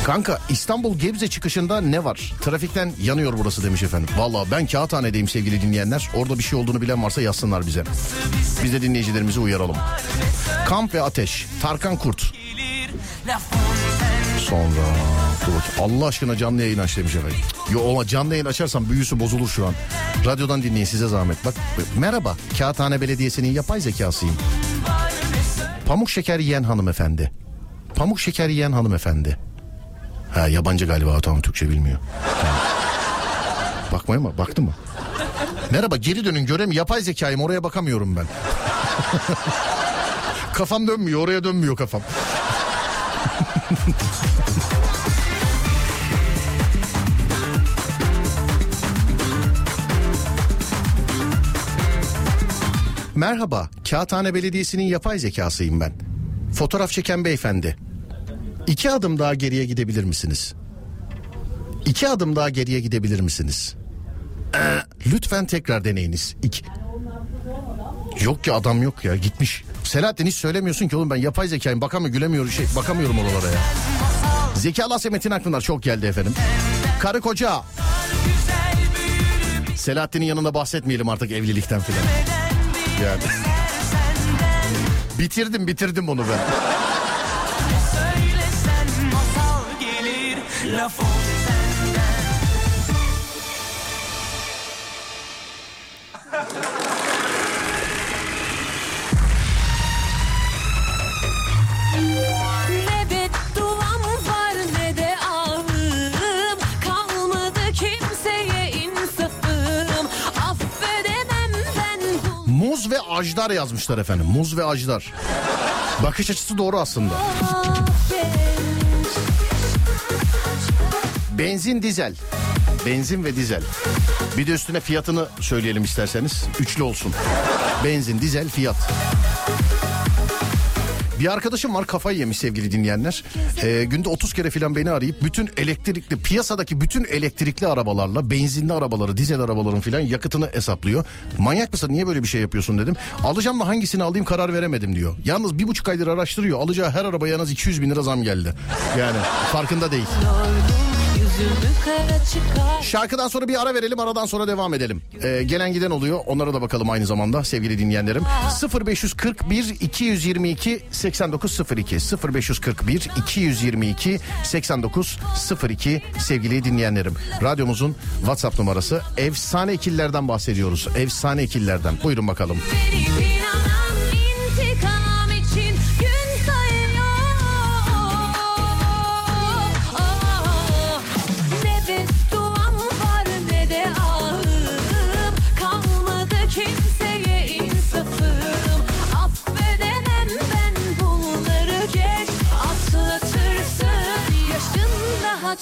Kanka İstanbul Gebze çıkışında ne var? Trafikten yanıyor burası demiş efendim. Valla ben kağıthanedeyim sevgili dinleyenler. Orada bir şey olduğunu bilen varsa yazsınlar bize. Biz de dinleyicilerimizi uyaralım. Kamp ve ateş. Tarkan Kurt. Sonra. Allah aşkına canlı yayın aç demiş efendim. Yo ama canlı yayın açarsam büyüsü bozulur şu an. Radyodan dinleyin size zahmet. Bak merhaba Kağıthane Belediyesi'nin yapay zekasıyım. Pamuk şeker yiyen hanımefendi. Pamuk şeker yiyen hanımefendi. Ha yabancı galiba tamam Türkçe bilmiyor. Bakmaya mı? Baktı mı? Merhaba geri dönün görem yapay zekayım oraya bakamıyorum ben. [laughs] kafam dönmüyor oraya dönmüyor kafam. [laughs] Merhaba, Kağıthane Belediyesi'nin yapay zekasıyım ben. Fotoğraf çeken beyefendi. İki adım daha geriye gidebilir misiniz? İki adım daha geriye gidebilir misiniz? Ee, lütfen tekrar deneyiniz. İki. Yok ya adam yok ya gitmiş. Selahattin hiç söylemiyorsun ki oğlum ben yapay zekayım bakamıyorum gülemiyorum şey bakamıyorum oralara ya. Zeki Alasya Metin Akpınar çok geldi efendim. Karı koca. Selahattin'in yanında bahsetmeyelim artık evlilikten filan. Yani. bitirdim bitirdim onu ben. Laf senden Ne bedduam var ne de ahım Kalmadı kimseye insafım Affedemem ben bu Muz ve ajdar yazmışlar efendim. Muz ve ajdar. Bakış açısı doğru aslında. affet Benzin dizel. Benzin ve dizel. Bir de üstüne fiyatını söyleyelim isterseniz. Üçlü olsun. Benzin, dizel, fiyat. Bir arkadaşım var kafayı yemiş sevgili dinleyenler. Ee, günde 30 kere falan beni arayıp bütün elektrikli piyasadaki bütün elektrikli arabalarla benzinli arabaları dizel arabaların falan yakıtını hesaplıyor. Manyak mısın niye böyle bir şey yapıyorsun dedim. Alacağım da hangisini alayım karar veremedim diyor. Yalnız bir buçuk aydır araştırıyor. Alacağı her arabaya en az 200 bin lira zam geldi. Yani farkında değil. Şarkıdan sonra bir ara verelim aradan sonra devam edelim. Ee, gelen giden oluyor onlara da bakalım aynı zamanda sevgili dinleyenlerim. 0541 222 8902 0541 222 8902 sevgili dinleyenlerim. Radyomuzun WhatsApp numarası efsane ikillerden bahsediyoruz. Efsane ikillerden. Buyurun bakalım. Verip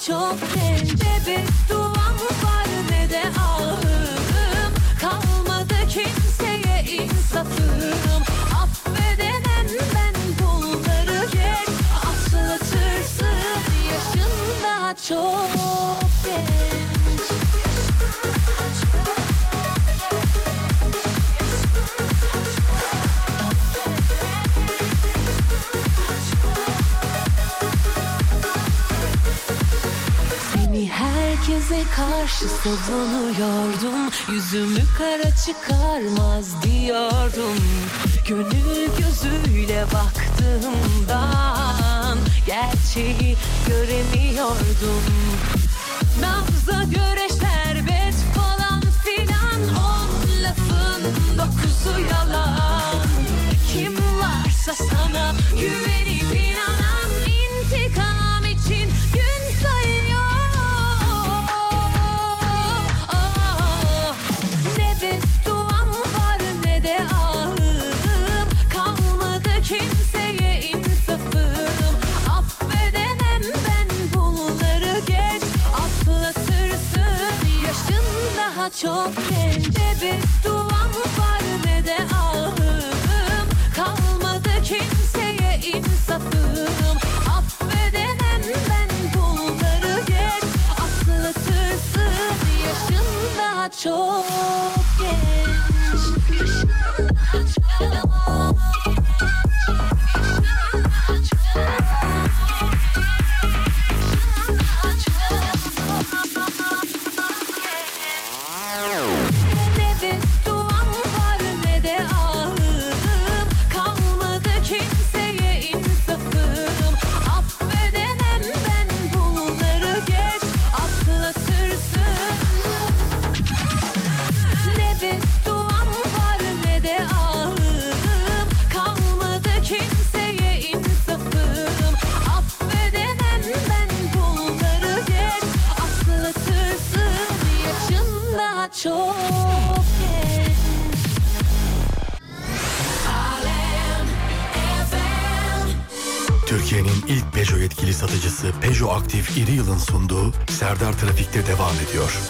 çok genç Ne bedduam var ne de ahım Kalmadı kimseye insafım Affedemem ben bunları geç Atlatırsın yaşın daha çok karşı savunuyordum Yüzümü kara çıkarmaz diyordum. Gönül gözüyle baktığımdan Gerçeği göremiyordum. Nabza göre şerbet falan filan On lafın dokuzu yalan. Kim varsa sana güvenip çok genç Ne bedduam var ne de ahım. Kalmadı kimseye insafım. Affedemem ben bunları geç. Atlatırsın yaşın daha çok ediyor.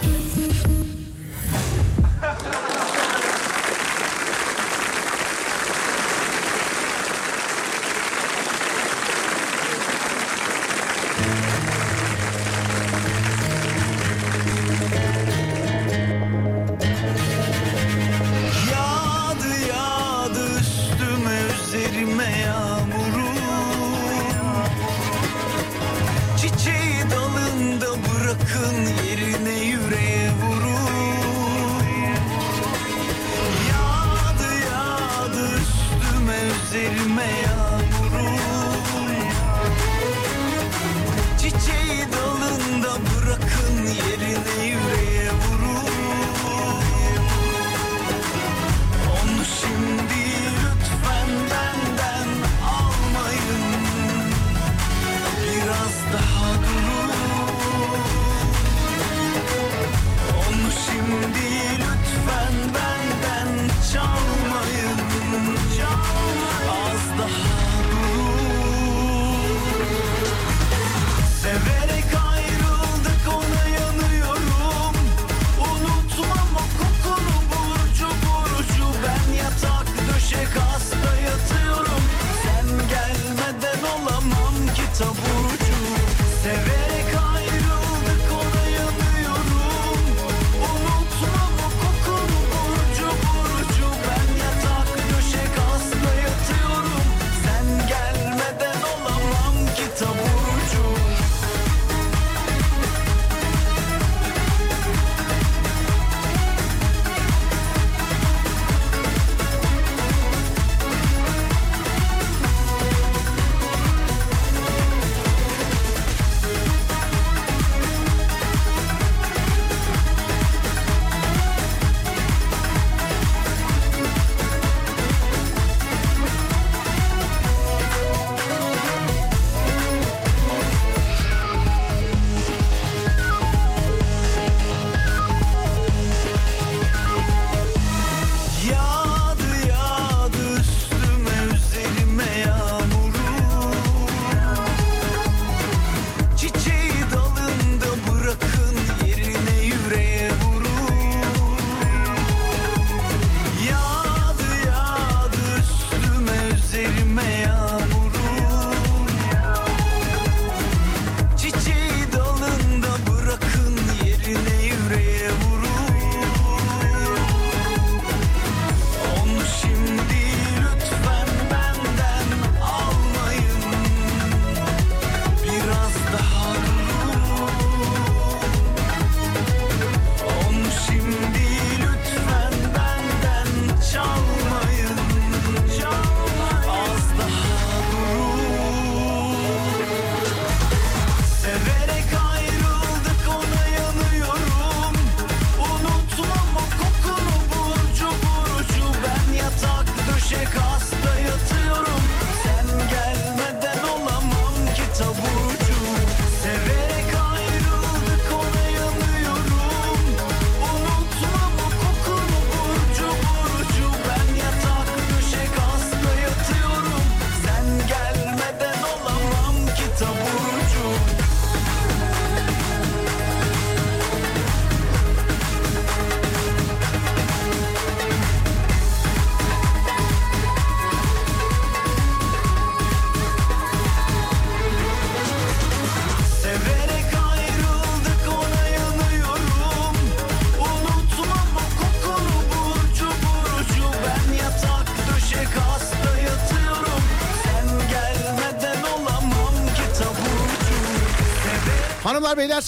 hanımlar beyler.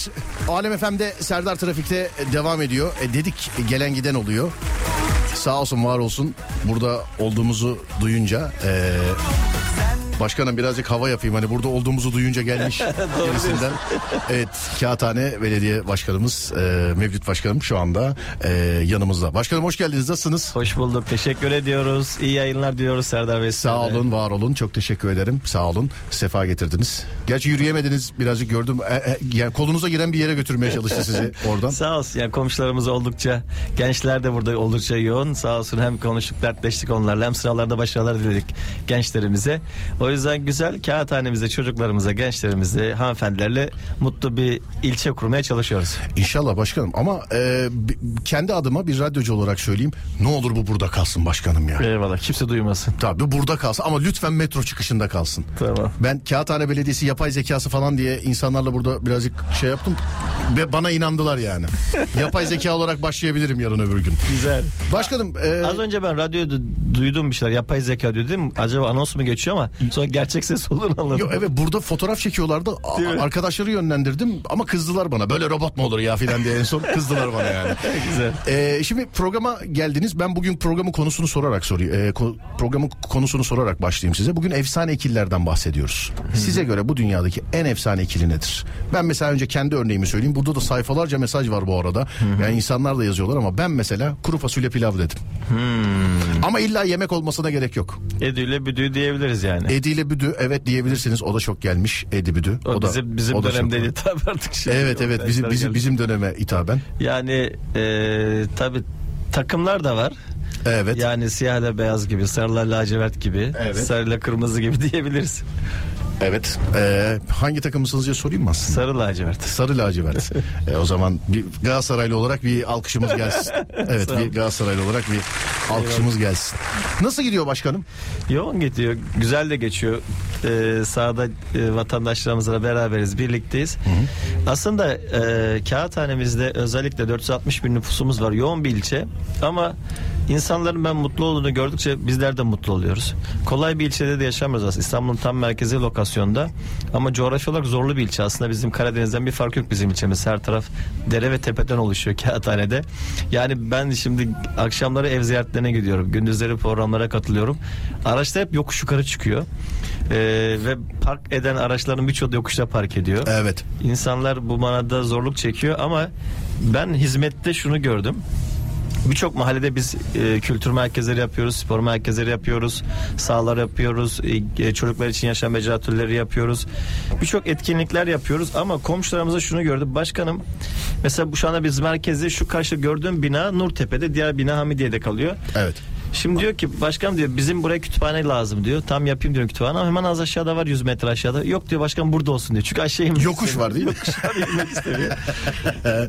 Alem FM'de Serdar Trafik'te devam ediyor. E, dedik gelen giden oluyor. Sağ olsun var olsun burada olduğumuzu duyunca... E, Başkanım birazcık hava yapayım hani burada olduğumuzu duyunca gelmiş [laughs] kendisinden. evet Kağıthane Belediye Başkanımız e, Mevlüt Başkanım şu anda e, yanımızda. Başkanım hoş geldiniz nasılsınız? Hoş bulduk teşekkür ediyoruz. İyi yayınlar diyoruz Serdar Bey. Sağ olun var olun çok teşekkür ederim sağ olun sefa getirdiniz. Gerçi yürüyemediniz birazcık gördüm. E, e, yani kolunuza giren bir yere götürmeye çalıştı sizi [laughs] oradan. Sağ olsun. Yani komşularımız oldukça gençler de burada oldukça yoğun. Sağ olsun hem konuştuk dertleştik onlarla hem sıralarda başarılar diledik gençlerimize. O yüzden güzel kağıthanemize, çocuklarımıza, gençlerimize, hanımefendilerle mutlu bir ilçe kurmaya çalışıyoruz. İnşallah başkanım ama e, kendi adıma bir radyocu olarak söyleyeyim. Ne olur bu burada kalsın başkanım ya. Eyvallah kimse duymasın. Tabii burada kalsın ama lütfen metro çıkışında kalsın. Tamam. Ben Kağıthane Belediyesi yap yapay zekası falan diye insanlarla burada birazcık şey yaptım ve bana inandılar yani. [laughs] yapay zeka olarak başlayabilirim yarın öbür gün. Güzel. Başkanım e, Az önce ben radyoda duydum bir şeyler yapay zeka diyor değil mi? Acaba anons mu geçiyor ama sonra gerçek ses olduğunu anladım. Yo, evet burada fotoğraf çekiyorlardı. A-? Arkadaşları yönlendirdim ama kızdılar bana. Böyle robot mu olur ya filan diye en son kızdılar bana yani. [laughs] Güzel. Ee, şimdi programa geldiniz. Ben bugün programın konusunu sorarak sorayım. Ee, ko- programın konusunu sorarak başlayayım size. Bugün efsane ikililerden bahsediyoruz. Size göre bu dünyadaki en efsane ikili nedir? Ben mesela önce kendi örneğimi söyleyeyim. Burada da sayfalarca mesaj var bu arada. Yani insanlar da yazıyorlar ama ben mesela kuru fasulye pilav dedim. Ama illa yemek olmasına gerek yok. Edüyle büdü diyebiliriz yani. Edi ile Büdü evet diyebilirsiniz. O da çok gelmiş. Edi Büdü. o, da, bizim bizim o da dönemde tabii artık şimdi. Evet evet bizim bizim bizim döneme hitaben. Yani e, tabii takımlar da var. Evet. Yani siyahla beyaz gibi, sarıyla lacivert gibi, Evet. sarıyla kırmızı gibi [laughs] diyebiliriz. Evet. Ee, hangi takımısınız diye sorayım mı aslında? Sarı lacivert. Sarı lacivert. [laughs] Ee, o zaman bir Galatasaraylı olarak bir alkışımız gelsin. [laughs] Evet bir Galatasaraylı olarak bir alkışımız gelsin. Nasıl gidiyor başkanım? Yoğun gidiyor. Güzel de geçiyor. Ee, sahada e, vatandaşlarımızla beraberiz. Birlikteyiz. Aslında e, kağıthanemizde özellikle 460 bin nüfusumuz var. Yoğun bir ilçe. Ama insanların ben mutlu olduğunu gördükçe bizler de mutlu oluyoruz. Kolay bir ilçede de yaşamıyoruz aslında. İstanbul'un tam merkezi lokasyonda. Ama coğrafi olarak zorlu bir ilçe. Aslında bizim Karadeniz'den bir fark yok bizim ilçemiz. Her taraf dere ve tepeden oluşuyor [laughs] kağıthanede. Yani ben şimdi akşamları ev ziyaretlerine gidiyorum. Gündüzleri programlara katılıyorum. Araçlar hep yokuş yukarı çıkıyor. Ee, ve park eden araçların birçoğu yokuşta park ediyor. Evet. İnsanlar bu manada zorluk çekiyor ama ben hizmette şunu gördüm. Birçok mahallede biz e, kültür merkezleri yapıyoruz, spor merkezleri yapıyoruz, sahalar yapıyoruz, e, e, çocuklar için yaşam beceri atölyeleri yapıyoruz. Birçok etkinlikler yapıyoruz ama komşularımıza şunu gördüm. Başkanım mesela bu şu anda biz merkezde şu karşı gördüğüm bina Nurtepe'de, diğer bina Hamidiye'de kalıyor. Evet. Şimdi diyor ki başkanım diyor bizim buraya kütüphane lazım diyor. Tam yapayım diyorum kütüphane ama hemen az aşağıda var 100 metre aşağıda. Yok diyor başkanım burada olsun diyor. Çünkü aşağı inmek Yokuş istemiyor. var değil mi? Yokuş var inmek istemiyor.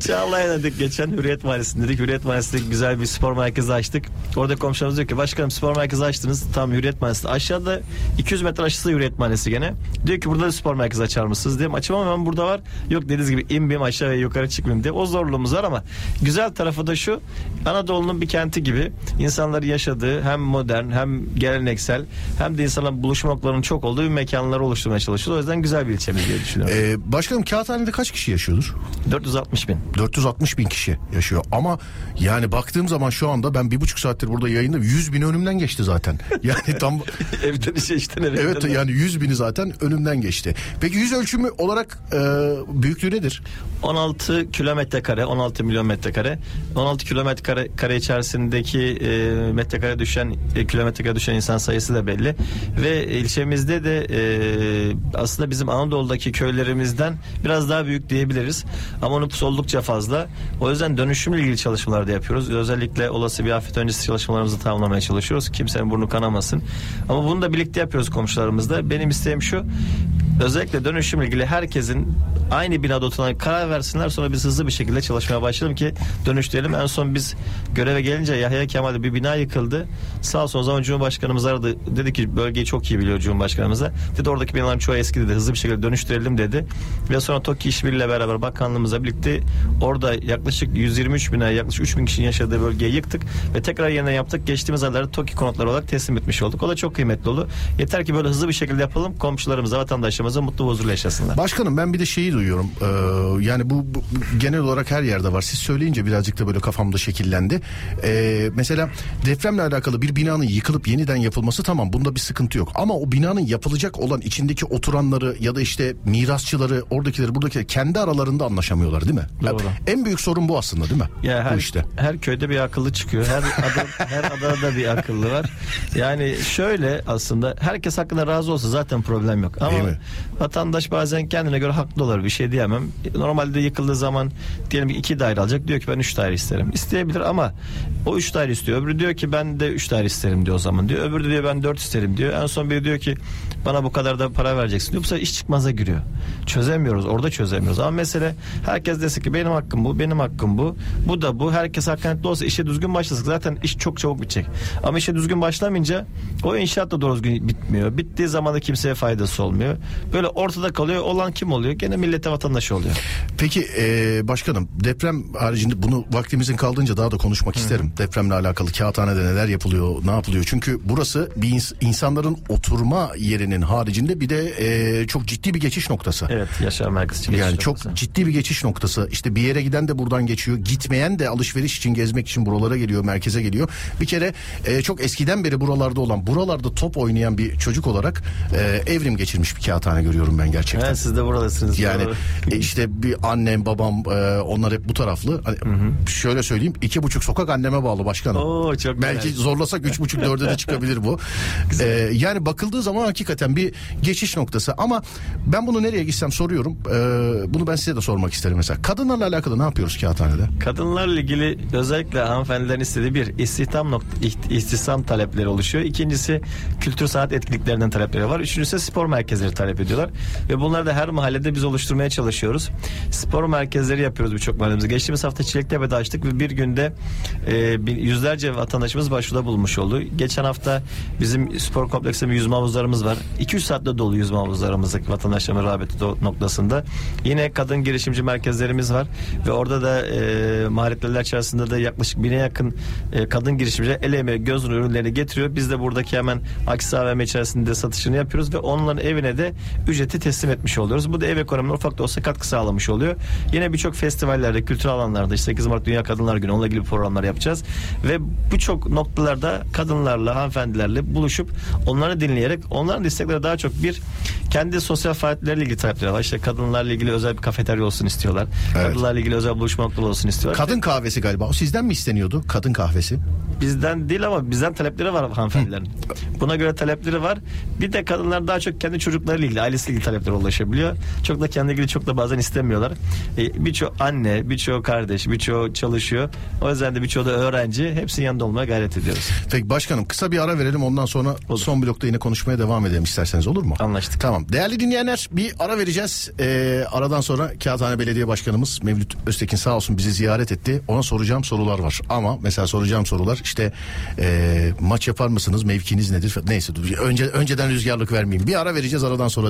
[laughs] Çağlayan'a dedik geçen Hürriyet Mahallesi'nde dedik. Hürriyet Mahallesi'nde güzel bir spor merkezi açtık. Orada komşularımız diyor ki başkanım spor merkezi açtınız. Tam Hürriyet Mahallesi. Aşağıda 200 metre aşağısı Hürriyet Mahallesi gene. Diyor ki burada da spor merkezi açar mısınız diye. Açamam hemen burada var. Yok dediğiniz gibi inmeyeyim aşağı ve yukarı çıkmayayım diye. O zorluğumuz var ama güzel tarafı da şu. Anadolu'nun bir kenti gibi insanların yaşadığı hem modern hem geleneksel hem de insanların buluşma noktalarının çok olduğu bir mekanları oluşturmaya çalışıyoruz. O yüzden güzel bir ilçemiz diye düşünüyorum. Ee, başkanım Kağıthane'de kaç kişi yaşıyordur? 460 bin. 460 bin kişi yaşıyor ama yani baktığım zaman şu anda ben bir buçuk saattir burada yayında 100 bin önümden geçti zaten. [laughs] Yani tam [laughs] Evden işe işten eve. evet yani 100 bini zaten önümden geçti. Peki yüz ölçümü olarak e, büyüklüğü nedir? 16 kilometre kare, 16 milyon metrekare. 16 kilometre kare, kare içerisindeki e, metrekare düşen e, kilometre kare düşen insan sayısı da belli. Ve ilçemizde de e, aslında bizim Anadolu'daki köylerimizden biraz daha büyük diyebiliriz. Ama nüfus oldukça fazla. O yüzden dönüşümle ilgili çalışmalar da yapıyoruz. Özellikle olası bir afet öncesi çalışmalarımızı tamamlamaya çalışıyoruz. Kimsenin burnu kanamasın. Ama bunu da birlikte yapıyoruz komşularımızla. Benim isteğim şu. Özellikle dönüşümle ilgili herkesin aynı binada oturan karar versinler sonra biz hızlı bir şekilde çalışmaya başlayalım ki dönüştürelim. En son biz göreve gelince Yahya Kemal'de bir bina yıkıldı. Sağ olsun o zaman Cumhurbaşkanımız aradı. Dedi ki bölgeyi çok iyi biliyor Cumhurbaşkanımıza. Dedi oradaki binaların çoğu eski dedi. Hızlı bir şekilde dönüştürelim dedi. Ve sonra TOKİ işbirliğiyle beraber bakanlığımızla birlikte orada yaklaşık 123 bina yaklaşık 3 bin kişinin yaşadığı bölgeyi yıktık ve tekrar yeniden yaptık. Geçtiğimiz aylarda TOKİ konutları olarak teslim etmiş olduk. O da çok kıymetli oldu. Yeter ki böyle hızlı bir şekilde yapalım. Komşularımıza, vatandaşlarımıza mutlu ve huzurlu yaşasınlar. Başkanım ben bir de şeyi duyuyorum. Ee, yani bu, bu- genel olarak her yerde var. Siz söyleyince birazcık da böyle kafamda şekillendi. Ee, mesela depremle alakalı bir binanın yıkılıp yeniden yapılması tamam bunda bir sıkıntı yok. Ama o binanın yapılacak olan içindeki oturanları ya da işte mirasçıları oradakileri buradakileri kendi aralarında anlaşamıyorlar değil mi? Doğru. En büyük sorun bu aslında değil mi? Ya her, bu işte. her köyde bir akıllı çıkıyor. Her ada, her adada da bir akıllı var. Yani şöyle aslında herkes hakkında razı olsa zaten problem yok. Ama? Vatandaş bazen kendine göre haklı olur bir şey diyemem. Normalde yıkıldığı zaman diyelim ki iki daire alacak diyor ki ben üç daire isterim. İsteyebilir ama o üç daire istiyor. Öbürü diyor ki ben de üç daire isterim diyor o zaman diyor. Öbürü diyor ben dört isterim diyor. En son biri diyor ki bana bu kadar da para vereceksin diyor. Bu sefer iş çıkmaza giriyor. Çözemiyoruz. Orada çözemiyoruz. Ama mesele herkes dese ki benim hakkım bu, benim hakkım bu. Bu da bu. Herkes hakkaniyetli olsa işe düzgün başlasak zaten iş çok çabuk bitecek. Ama işe düzgün başlamayınca o inşaat da doğru düzgün bitmiyor. Bittiği zaman da kimseye faydası olmuyor. Böyle ortada kalıyor. Olan kim oluyor? Gene millete vatandaş oluyor. Peki e, başkanım deprem haricinde bunu vaktimizin kaldığınca daha da konuşmak isterim. Depremle alakalı kağıthanede neler yapılıyor, ne yapılıyor? Çünkü burası bir ins- insanların oturma yerinin haricinde bir de e, çok ciddi bir geçiş noktası. Evet yaşam merkezi. Yani geçiş çok noktası. ciddi bir geçiş noktası. İşte bir yere giden de buradan geçiyor. Gitmeyen de alışveriş için gezmek için buralara geliyor, merkeze geliyor. Bir kere e, çok eskiden beri buralarda olan, buralarda top oynayan bir çocuk olarak e, evrim geçirmiş bir kağıthane görüyorum ben gerçekten. Evet, siz de buradasınız. Yani Doğru. e, işte bir annem babam e, onlar hep bu taraflı. Hani, Şöyle söyleyeyim iki buçuk sokak anneme bağlı başkanım. Oo, çok Belki güzel. zorlasak üç buçuk dörde de çıkabilir bu. [laughs] E, yani bakıldığı zaman hakikaten bir geçiş noktası. Ama ben bunu nereye gitsem soruyorum. E, bunu ben size de sormak isterim mesela. Kadınlarla alakalı ne yapıyoruz kağıthanede? Kadınlarla ilgili özellikle hanımefendilerin istediği bir istihdam nokta, istihdam talepleri oluşuyor. İkincisi kültür sanat etkinliklerinden talepleri var. Üçüncüsü spor merkezleri talep ediyorlar. Ve bunları da her mahallede biz oluşturmaya çalışıyoruz. Spor merkezleri yapıyoruz birçok mahallemizde. Geçtiğimiz hafta Çilektepe'de açtık ve bir günde e, yüzlerce vatandaşımız başvuruda bulmuş oldu. Geçen hafta bizim spor kompleksinde yüzme havuzlarımız var. 200 saatte dolu yüzme havuzlarımızdaki vatandaşların rağbeti noktasında. Yine kadın girişimci merkezlerimiz var ve orada da e, mahalleler içerisinde de yaklaşık bine yakın e, kadın girişimci el emeği göz ürünlerini getiriyor. Biz de buradaki hemen Aksi AVM içerisinde satışını yapıyoruz ve onların evine de ücreti teslim etmiş oluyoruz. Bu da ev ekonomine ufak da olsa katkı sağlamış oluyor. Yine birçok festivallerde, kültür alanlarda işte 8 Mart Dünya Kadınlar Günü onunla ilgili programlar yapacağız. Ve birçok noktalarda kadınlarla, hanımefendilerle buluşup onları dinleyerek onların da istekleri daha çok bir kendi sosyal faaliyetleriyle ilgili talepleri var. İşte kadınlarla ilgili özel bir kafeterya olsun istiyorlar. Evet. Kadınlarla ilgili özel buluşma noktaları olsun istiyorlar. Kadın kahvesi galiba. O sizden mi isteniyordu? Kadın kahvesi. Bizden değil ama bizden talepleri var hanımefendilerin. Buna göre talepleri var. Bir de kadınlar daha çok kendi çocuklarıyla ilgili, ailesiyle ilgili taleplere ulaşabiliyor. Çok da kendi ilgili çok da bazen istemiyorlar. E, birçoğu anne, birçoğu kardeş, birçoğu çalışıyor. O yüzden de birçoğu da öğrenci. Hepsinin yanında olmaya gayret ediyoruz. Peki başkanım kısa bir ara verelim ondan sonra Olur. son blokta yine konuşmaya devam edelim isterseniz olur mu? Anlaştık. Tamam. Değerli dinleyenler bir ara vereceğiz. Ee, aradan sonra Kağıthane Belediye Başkanımız Mevlüt Öztekin sağ olsun bizi ziyaret etti. Ona soracağım sorular var. Ama mesela soracağım sorular işte ee, maç yapar mısınız? Mevkiniz nedir? Neyse. Önce, önceden rüzgarlık vermeyeyim. Bir ara vereceğiz aradan sonra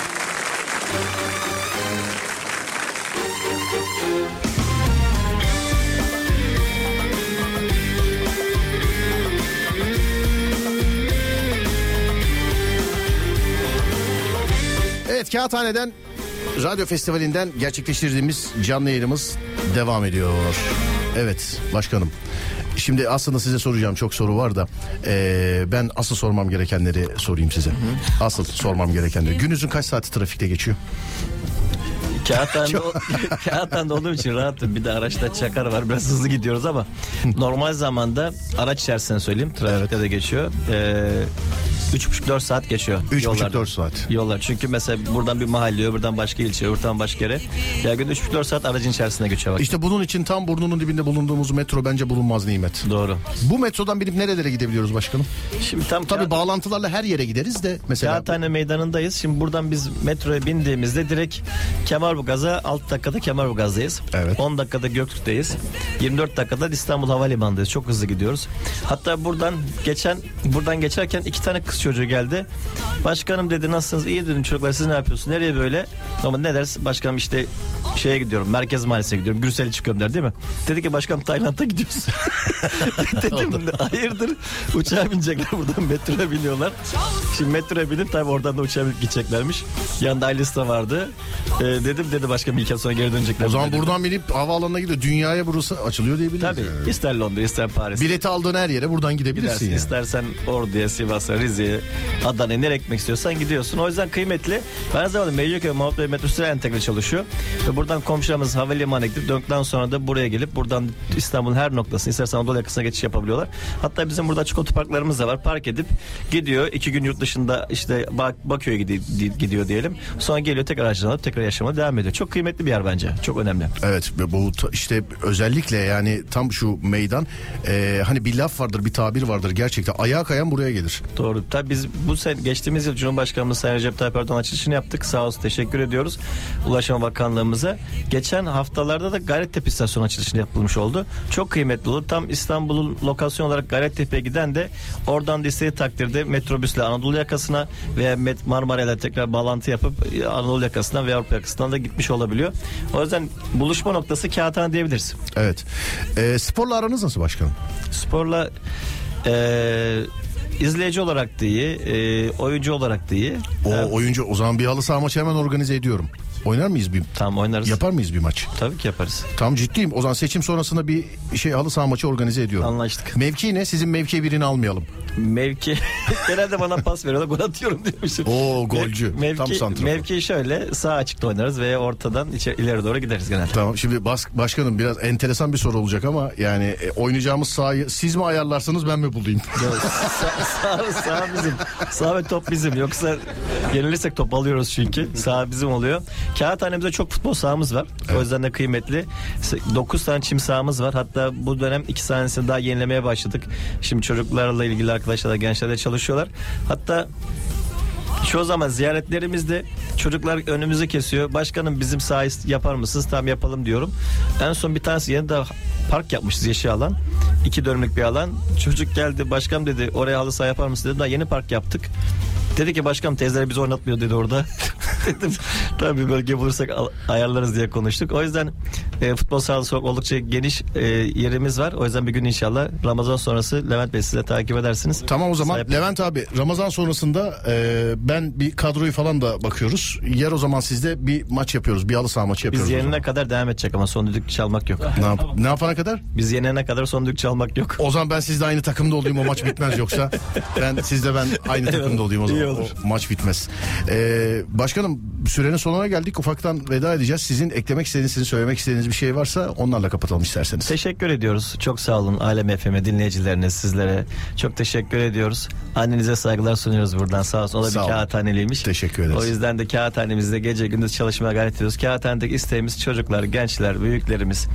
Kağıthane'den Radyo Festivali'nden gerçekleştirdiğimiz canlı yayınımız devam ediyor. Evet başkanım. Şimdi aslında size soracağım çok soru var da eee, ben asıl sormam gerekenleri sorayım size. Asıl sormam gerekenleri. Gününüzün kaç saati trafikte geçiyor? Kağıthanede, [laughs] kağıthanede olduğum için rahatım. Bir de araçta çakar var. Biraz hızlı gidiyoruz ama [laughs] normal zamanda araç içerisinde söyleyeyim. Trafikte de geçiyor. Ee, 3,5-4 saat geçiyor. 3,5-4 yollarda. saat. Yollar. Çünkü mesela buradan bir mahalle, öbürden başka ilçe, öbürden başka yere. Ya günde 3,5-4 saat aracın içerisinde geçiyor. Bak. İşte bunun için tam burnunun dibinde bulunduğumuz metro bence bulunmaz nimet. Doğru. Bu metrodan binip nerelere gidebiliyoruz başkanım? Şimdi tam Tabii Kağıt- bağlantılarla her yere gideriz de mesela. Kağıthane meydanındayız. Şimdi buradan biz metroya bindiğimizde direkt Kemerburgaz'a 6 dakikada Kemerburgaz'dayız. Evet. 10 dakikada Göktürk'teyiz. 24 dakikada İstanbul Havalimanı'ndayız. Çok hızlı gidiyoruz. Hatta buradan geçen buradan geçerken iki tane kız çocuğu geldi. Başkanım dedi nasılsınız? İyi dedim çocuklar siz ne yapıyorsunuz? Nereye böyle? Ama ne ders? Başkanım işte şeye gidiyorum. Merkez Mahallesi'ne gidiyorum. Gürsel'e çıkıyorum der değil mi? Dedi ki başkanım Tayland'a gidiyoruz. [laughs] Dedim hayırdır uçağa binecekler buradan metroya biniyorlar. Şimdi metroya binip tabii oradan da uçağa binip gideceklermiş. Yanında ailesi de vardı. Ee, dedim dedi başka bir iki ay sonra geri dönecekler. O zaman Dedi. buradan binip havaalanına gidiyor. Dünyaya burası açılıyor diyebiliriz. Tabii yani. ister Londra ister Paris. Bileti aldığın her yere buradan gidebilirsin Gidersin. yani. İstersen Ordu'ya, Sivas'a, Rize'ye, Adana'ya nereye gitmek istiyorsan gidiyorsun. O yüzden kıymetli. Ben aynı zamanda Mecidiyeköy Mahmut Bey metrosu entegre çalışıyor. Ve buradan komşularımız havalimanına gidip döndükten sonra da buraya gelip buradan İstanbul'un her noktasına istersen Anadolu yakasına geçiş yapabiliyorlar. Hatta bizim burada açık otoparklarımız da var. Park edip gidiyor. iki gün yurt dışında işte Bak Bakü'ye gidiyor, diyelim. Sonra geliyor tekrar araçtan alıp tekrar yaşamaya devam ediyor. Çok kıymetli bir yer bence. Çok önemli. Evet ve bu işte özellikle yani tam şu meydan e, hani bir laf vardır bir tabir vardır gerçekten ayağa kayan buraya gelir. Doğru. Biz bu sene geçtiğimiz yıl Cumhurbaşkanımız Sayın Recep Tayyip Erdoğan açılışını yaptık. Sağ olsun teşekkür ediyoruz Ulaşım Bakanlığımıza. Geçen haftalarda da Gayrettepe istasyonu açılışını yapılmış oldu. Çok kıymetli olur. Tam İstanbul'un lokasyon olarak Gayrettepe'ye giden de oradan da istediği takdirde metrobüsle Anadolu yakasına veya Marmara'yla tekrar bağlantı yapıp e, Anadolu yakasından veya Avrupa yakasından da gitmiş olabiliyor. O yüzden buluşma noktası Kağıthane diyebiliriz. Evet. E, sporla aranız nasıl başkanım? Sporla e, izleyici olarak da iyi, e, oyuncu olarak da iyi. O Evet. oyuncu o zaman bir halı saha maçı hemen organize ediyorum. Oynar mıyız bir? Tamam oynarız. Yapar mıyız bir maç? Tabii ki yaparız. Tam ciddiyim. O zaman seçim sonrasında bir şey halı saha maçı organize ediyorum. Anlaştık. Mevki ne? Sizin mevki birini almayalım. Mevki [laughs] genelde bana pas veriyorlar gol atıyorum diyormuşum. Oo, golcü. Mevki, Tam santrafor. mevki şöyle sağ açıkta oynarız veya ortadan içe, ileri doğru gideriz genelde. Tamam şimdi bas, başkanım biraz enteresan bir soru olacak ama yani e, oynayacağımız sahayı siz mi ayarlarsınız ben mi bulayım? [laughs] sağ, sağ, sağ bizim. Sağ ve top bizim. Yoksa yenilirsek top alıyoruz çünkü. Sağ bizim oluyor. Kağıthanemizde çok futbol sahamız var. O yüzden de kıymetli. 9 tane çim sahamız var. Hatta bu dönem 2 tanesini daha yenilemeye başladık. Şimdi çocuklarla ilgili arkadaşlar da gençlerle çalışıyorlar. Hatta Çoğu zaman ziyaretlerimizde çocuklar önümüzü kesiyor. Başkanım bizim sahayı yapar mısınız? Tam yapalım diyorum. En son bir tanesi yeni de park yapmışız yeşil alan. İki dönümlük bir alan. Çocuk geldi başkanım dedi oraya halı saha yapar mısın dedim. Daha yeni park yaptık. Dedi ki başkanım teyzeler bizi oynatmıyor dedi orada. [laughs] Dedim tabii bölge bulursak ayarlarız diye konuştuk. O yüzden e, futbol sahası oldukça geniş e, yerimiz var. O yüzden bir gün inşallah Ramazan sonrası Levent Bey siz de takip edersiniz. Tamam o zaman Sahip- Levent abi Ramazan sonrasında e, ben bir kadroyu falan da bakıyoruz. Yer o zaman sizde bir maç yapıyoruz. Bir halı saha maçı yapıyoruz. Biz yenene kadar devam edecek ama son düdük çalmak yok. Ne, yap- ne yapana kadar? Biz yenene kadar son düdük çalmak yok. O zaman ben sizde aynı takımda olayım o maç bitmez yoksa. Ben sizde ben aynı takımda olayım o zaman. İyi olur. O maç bitmez. Ee, başkanım sürenin sonuna geldik. Ufaktan veda edeceğiz. Sizin eklemek istediğiniz, sizin söylemek istediğiniz bir şey varsa onlarla kapatalım isterseniz. Teşekkür ediyoruz. Çok sağ olun Alem FM'e dinleyicilerine sizlere. Çok teşekkür ediyoruz. Annenize saygılar sunuyoruz buradan sağ olsun. O da Sağ bir kağıthaneliymiş. Teşekkür ederiz. O yüzden de kağıthanemizde gece gündüz çalışmaya gayret ediyoruz. Kağıthanedeki isteğimiz çocuklar, gençler, büyüklerimiz,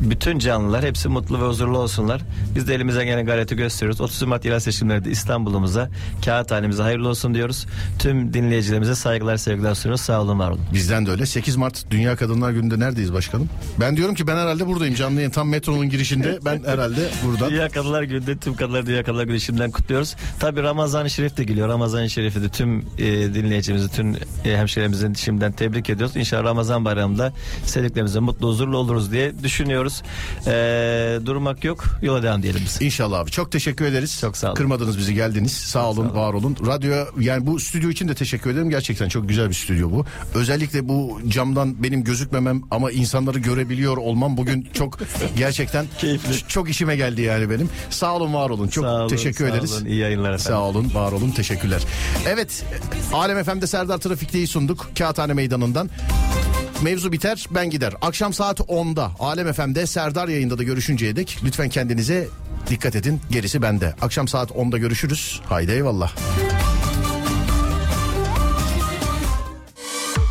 bütün canlılar hepsi mutlu ve huzurlu olsunlar. Biz de elimizden gelen gayreti gösteriyoruz. 30 Mart yerel seçimlerinde İstanbul'umuza, kağıthanemize hayırlı olsun diyoruz. Tüm dinleyicilerimize saygılar, sevgiler sunuyoruz. Sağ olun, var olun. Bizden de öyle. 8 Mart Dünya Kadınlar Günü'nde neredeyiz başkanım? Ben diyorum ki ben herhalde buradayım. Canlı yayın tam metronun girişinde. Ben herhalde buradan. Dünya Kadınlar Günü'nde tüm kadınlar Dünya Kadınlar Günü şimdiden kutluyoruz. Tabi Ramazan-ı Şerif de geliyor. Ramazan-ı Şerif'i de tüm e, dinleyicimizi, tüm e, hemşehrilerimizin şimdiden tebrik ediyoruz. İnşallah Ramazan bayramında sevdiklerimizle mutlu huzurlu oluruz diye düşünüyoruz. E, durmak yok. Yola devam diyelim biz. İnşallah abi. Çok teşekkür ederiz. Çok sağ olun. Kırmadınız bizi geldiniz. Sağ olun, var olun. Radyo yani bu stüdyo için de teşekkür ederim. Gerçekten çok güzel bir stüdyo bu. Özellikle bu camdan benim gözükmemem ama insanları görebiliyor olmam bugün çok [laughs] gerçekten Keyifli. çok işime geldi yani benim. Sağ olun, var olun. Çok Sağ olun, teşekkür sağ ederiz. olun. İyi yayınlar efendim. Sağ olun, var olun. Teşekkürler. Evet, Alem FM'de Serdar Trafik'teyi sunduk. Kağıthane Meydanı'ndan. Mevzu biter, ben gider. Akşam saat 10'da Alem FM'de Serdar yayında da görüşünceye dek lütfen kendinize dikkat edin. Gerisi bende. Akşam saat 10'da görüşürüz. Haydi eyvallah.